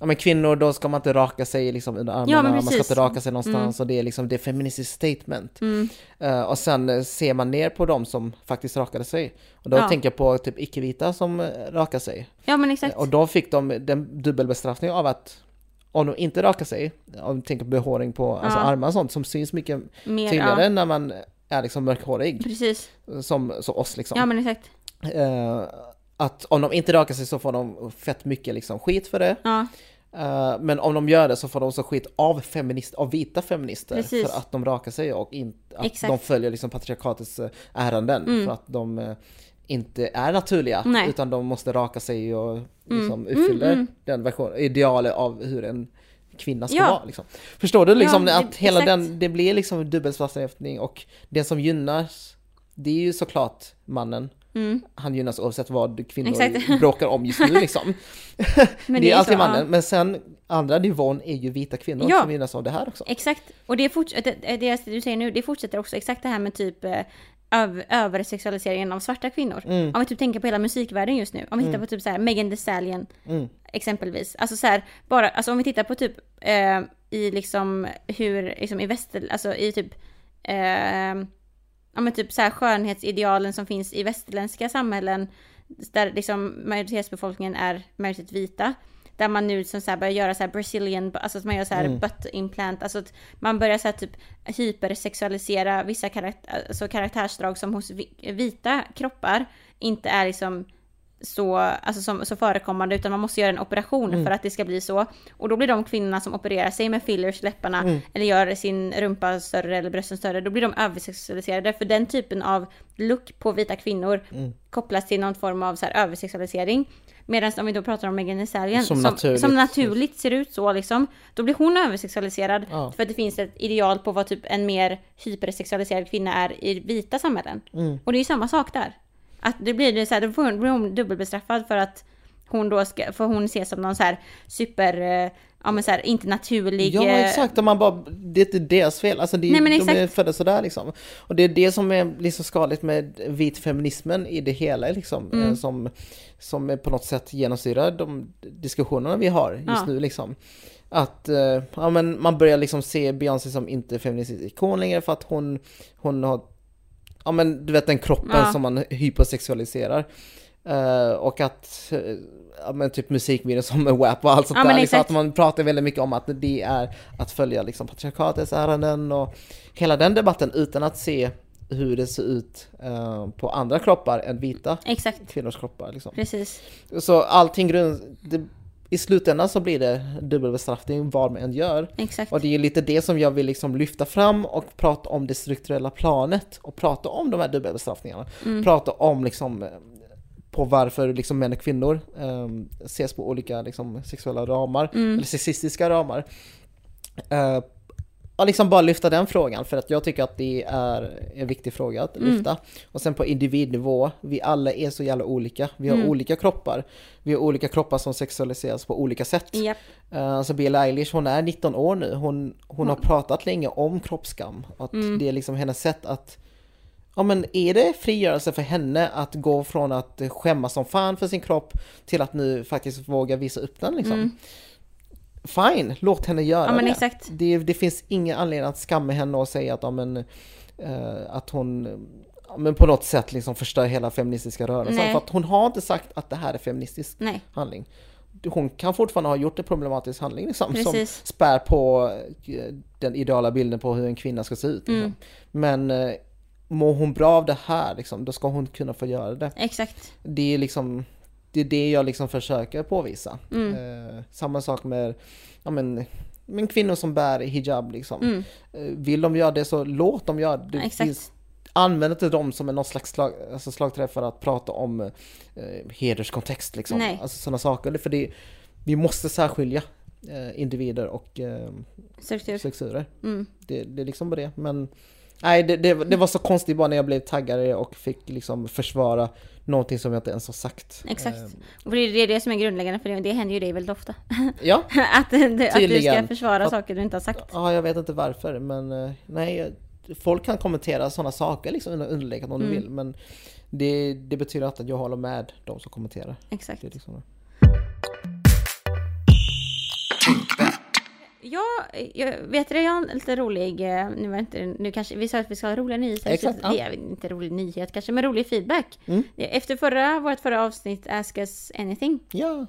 Ja men kvinnor, då ska man inte raka sig liksom under armarna, men man ska inte raka sig någonstans och det är liksom det är feministiskt statement. Mm. Eh, och sen eh, ser man ner på dem som faktiskt rakade sig. Och då Ja. tänker jag på typ icke-vita som uh, rakar sig. Ja men exakt. Och då fick de den dubbelbestraffning av att om de inte rakar sig, om vi tänker på behåring på alltså Ja. armar och sånt som syns mycket Mer, tydligare ja, när man är liksom mörkhårig, precis. som, som oss liksom. Ja men exakt. Eh, att om de inte rakar sig så får de fett mycket liksom skit för det. Ja, Eh, men om de gör det så får de också skit av, feminist, av vita feminister Precis. för att de rakar sig och in, att Exakt. de följer liksom patriarkatets eh, ärenden Mm. för att de inte är naturliga Nej. utan de måste raka sig och liksom Mm, uppfyller mm. den version, idealet av hur en kvinna ska Ja. vara. Liksom. Förstår du liksom Ja, att hela exakt. den, det blir liksom dubbelstraffning och det som gynnas det är ju såklart mannen. mm. Han gynnas oavsett vad kvinnor Exakt. bråkar om just nu liksom. Det är så, alltid ja. mannen, men sen andra nivån är ju vita kvinnor Ja. som gynnas av det här också. Exakt. Och det, forts- det, det du säger nu, det fortsätter också exakt det här med typ öv- översexualiseringen av svarta kvinnor. Mm. Om vi typ tänker på hela musikvärlden just nu. Om vi tittar på typ så här Megan Thee Stallion Mm. exempelvis. Alltså så här, bara, alltså om vi tittar på typ eh, i liksom hur, liksom i väster, alltså i typ eh, ja men typ så här skönhetsidealen som finns i västerländska samhällen där liksom majoritetsbefolkningen är majoritet vita. Där man nu som så börjar göra så Brazilian, alltså att man gör så här Mm. butt implant, alltså att man börjar så typ hypersexualisera vissa karakt- alltså karaktärsdrag som hos vi- vita kroppar inte är liksom så, alltså som, så förekommande utan man måste göra en operation Mm. för att det ska bli så. Och då blir de kvinnorna som opererar sig med fillers i läpparna Mm. eller gör sin rumpa större eller brösten större, då blir de översexualiserade. För den typen av look på vita kvinnor Mm. kopplas till någon form av så översexualisering. Medan om vi då pratar om Megan Thee Stallion, Som som, naturligt. som naturligt ser ut så liksom, då blir hon översexualiserad Ja. för att det finns ett ideal på vad typ en mer hypersexualiserad kvinna är i vita samhällen. Mm. Och det är ju samma sak där. Att det blir det så här, då blir hon dubbelbestraffad för att hon då ska, för hon ses som någon så här super, eh, ja men så här inte naturlig. Ja eh, exakt, och man bara, det är inte deras fel, alltså det, Nej, men de är födda sådär liksom. Och det är det som är liksom skadligt med vit feminismen i det hela liksom, Mm. eh, som, som är på något sätt genomsyrar de diskussionerna vi har just Ja. nu liksom. Att eh, ja, men man börjar liksom se Beyoncé som inte feministisk ikon längre för att hon, hon har, ja men du vet den kroppen Ja. som man hypersexualiserar. Eh, och att, eh, ja men typ musikvideor som WAP och allt sånt Ja, där. Liksom, att man pratar väldigt mycket om att det är att följa liksom patriarkatets ärenden och hela den debatten utan att se hur det ser ut eh, på andra kroppar än vita Exakt, kvinnors kroppar. Liksom. precis. Så allting grund, det, i slutändan så blir det dubbelbestraffning vad man än gör. Exakt. Och det är lite det som jag vill liksom lyfta fram och prata om det strukturella planet och prata om de här dubbelbestraffningarna. Mm. Prata om liksom på varför liksom män och kvinnor um, ses på olika liksom, sexuella ramar, Mm. eller sexistiska ramar. Uh, och liksom bara lyfta den frågan för att jag tycker att det är en viktig fråga att Mm. lyfta. Och sen på individnivå, vi alla är så jävla olika. Vi har Mm. olika kroppar. Vi har olika kroppar som sexualiseras på olika sätt. Japp. Uh, så Billie Eilish, hon är 19 år nu. Hon, hon har pratat länge om kroppsskam. Att Mm. det är liksom hennes sätt att Ja men är det frigörelse för henne att gå från att skämmas som fan för sin kropp till att nu faktiskt våga visa upp den liksom? Mm. Fine, låt henne göra Ja det. det. Det finns ingen anledning att skamma henne och säga att, ja, men, eh, att hon men på något sätt liksom förstör hela feministiska rörelsen. Nej. För att hon har inte sagt att det här är feministisk Nej. handling. Hon kan fortfarande ha gjort en problematisk handling liksom, som spär på eh, den ideala bilden på hur en kvinna ska se ut. Liksom. Mm. Men eh, mår hon bra av det här, liksom, då ska hon kunna få göra det. Exakt. Det är liksom det, är det jag liksom försöker påvisa. Mm. Eh, samma sak med ja, men, men kvinnor som bär hijab. Liksom. Mm. Eh, vill de göra det så låt dem göra det. Exakt. Använd inte dem som en någon slags slag, alltså slagträ för att prata om eh, hederskontext. Liksom. Nej. Alltså sådana saker. För det, vi måste särskilja eh, individer och eh, Struktur. strukturer. Mm. Det, det är liksom bara det. Men nej, det, det, det var så konstigt bara när jag blev taggare och fick liksom försvara någonting som jag inte ens har sagt. Exakt. Eh, Och det är det, som är grundläggande, för det, det händer ju dig väldigt ofta. ja, att, det, att du ska försvara Att- saker du inte har sagt. ja, jag vet inte varför, men eh, nej, folk kan kommentera sådana saker liksom under underlägget om Mm. de vill, men det, det betyder inte att jag håller med de som kommenterar. Exakt. Det är liksom, Ja, jag vet det, jag har en lite rolig, eh, nu, var inte, nu kanske, vi sa att vi ska ha roliga nyheter, Exakt, ja. det är inte rolig nyhet kanske, men rolig feedback. Mm. Efter förra, vårt förra avsnitt, Ask Us Anything, ja.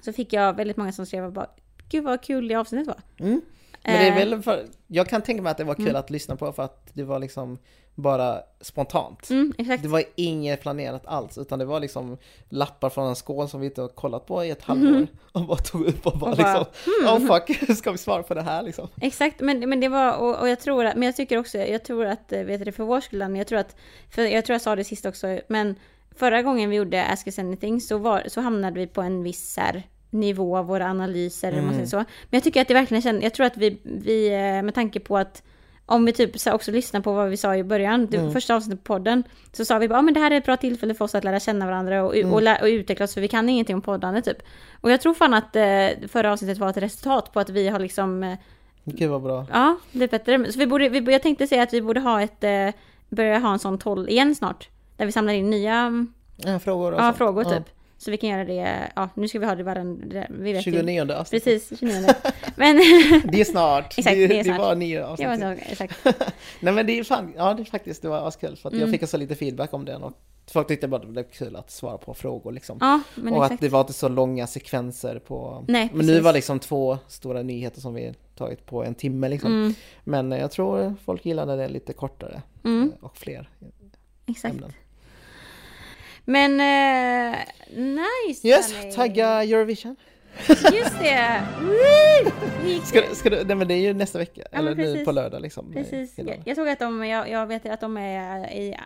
så fick jag väldigt många som skrev bara, gud vad kul det avsnittet var. Mm. Men det är Eh. väl för, jag kan tänka mig att det var kul att lyssna på för att det var liksom bara spontant. Mm. Det var inget planerat alls, utan det var liksom lappar från en skål som vi inte har kollat på i ett halvår. Och bara tog upp och bara, Och bara, liksom, oh fuck, ska vi svara på det här liksom? Exakt, men, men det var, och, och jag tror att, men jag tycker också, jag tror att, eh, vet du för vår skull, jag tror att, för jag tror jag sa det sist också, men förra gången vi gjorde Ask Us Anything så, var, så hamnade vi på en viss så här, nivå av våra analyser, eller man säger så. Men jag tycker att det verkligen känns, jag tror att vi, vi eh, med tanke på att om vi typ så också lyssnar på vad vi sa i början, det första avsnittet på podden, så sa vi bara, ah, men det här är ett bra tillfälle för oss att lära känna varandra och, och, lä- och utveckla oss, för vi kan ingenting om poddande typ. Och jag tror fan att eh, förra avsnittet var ett resultat på att vi har liksom eh, Gud vad bra. Ja, det är bättre. Så vi borde, vi, jag tänkte säga att vi borde ha ett, eh, börja ha en sån toll igen snart. Där vi samlar in nya mm, Ja, frågor och ja, sånt. frågor Ja. Så vi kan göra det, ja nu ska vi ha det varandra, vi vet ju. 29 avsnitt. Precis, 29. Men, Det är snart. Exakt, det, det är det snart. var nio det avsnitt. var så, exakt. Nej men det är fan, ja det är faktiskt, det var askul för att Mm. jag fick också lite feedback om den och folk tyckte bara det blev kul att svara på frågor liksom. Ja, men och exakt. att det var inte så långa sekvenser på... Nej, men nu var liksom två stora nyheter som vi tagit på en timme liksom. Mm, Men jag tror folk gillade det lite kortare mm, eh, och fler exakt. ämnen. Men, eh, nice Yes, Danny. tagga Eurovision. Just det! Ska, ska du, nej men det är ju nästa vecka, Ja, eller nu på lördag liksom. Precis. Jag, jag såg att de, jag, jag vet att de är i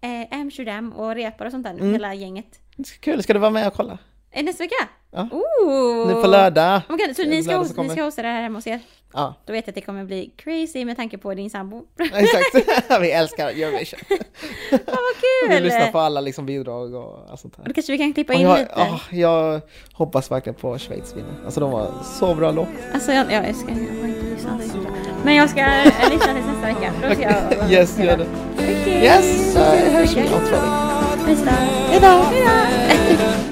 eh, Amsterdam och repar och sånt där, Mm. hela gänget. Kul, ska du vara med och kolla? Eh, Nästa vecka? Ja. Ooh. Nu på lördag. Oh God, så ni ska, hosta, ni ska hosta det här hemma hos er? Ja, Då vet jag att det kommer bli crazy med tanke på din sambo. exakt. vi älskar Eurovision. Fan vad Vi kul! lyssnar på alla liksom bidrag och allt sånt här. Då kanske vi kan klippa in jag, lite. ah, jag hoppas verkligen på Schweiz vinner. Alltså de var så bra låt. Alltså jag, jag, ska, jag har inte lyssnat. Men jag ska eh, lyssna till nästa vecka. Då ska jag Yes, gör det. Okej. Yes, så så hörs vi om två veckor. Hejdå! Hejdå!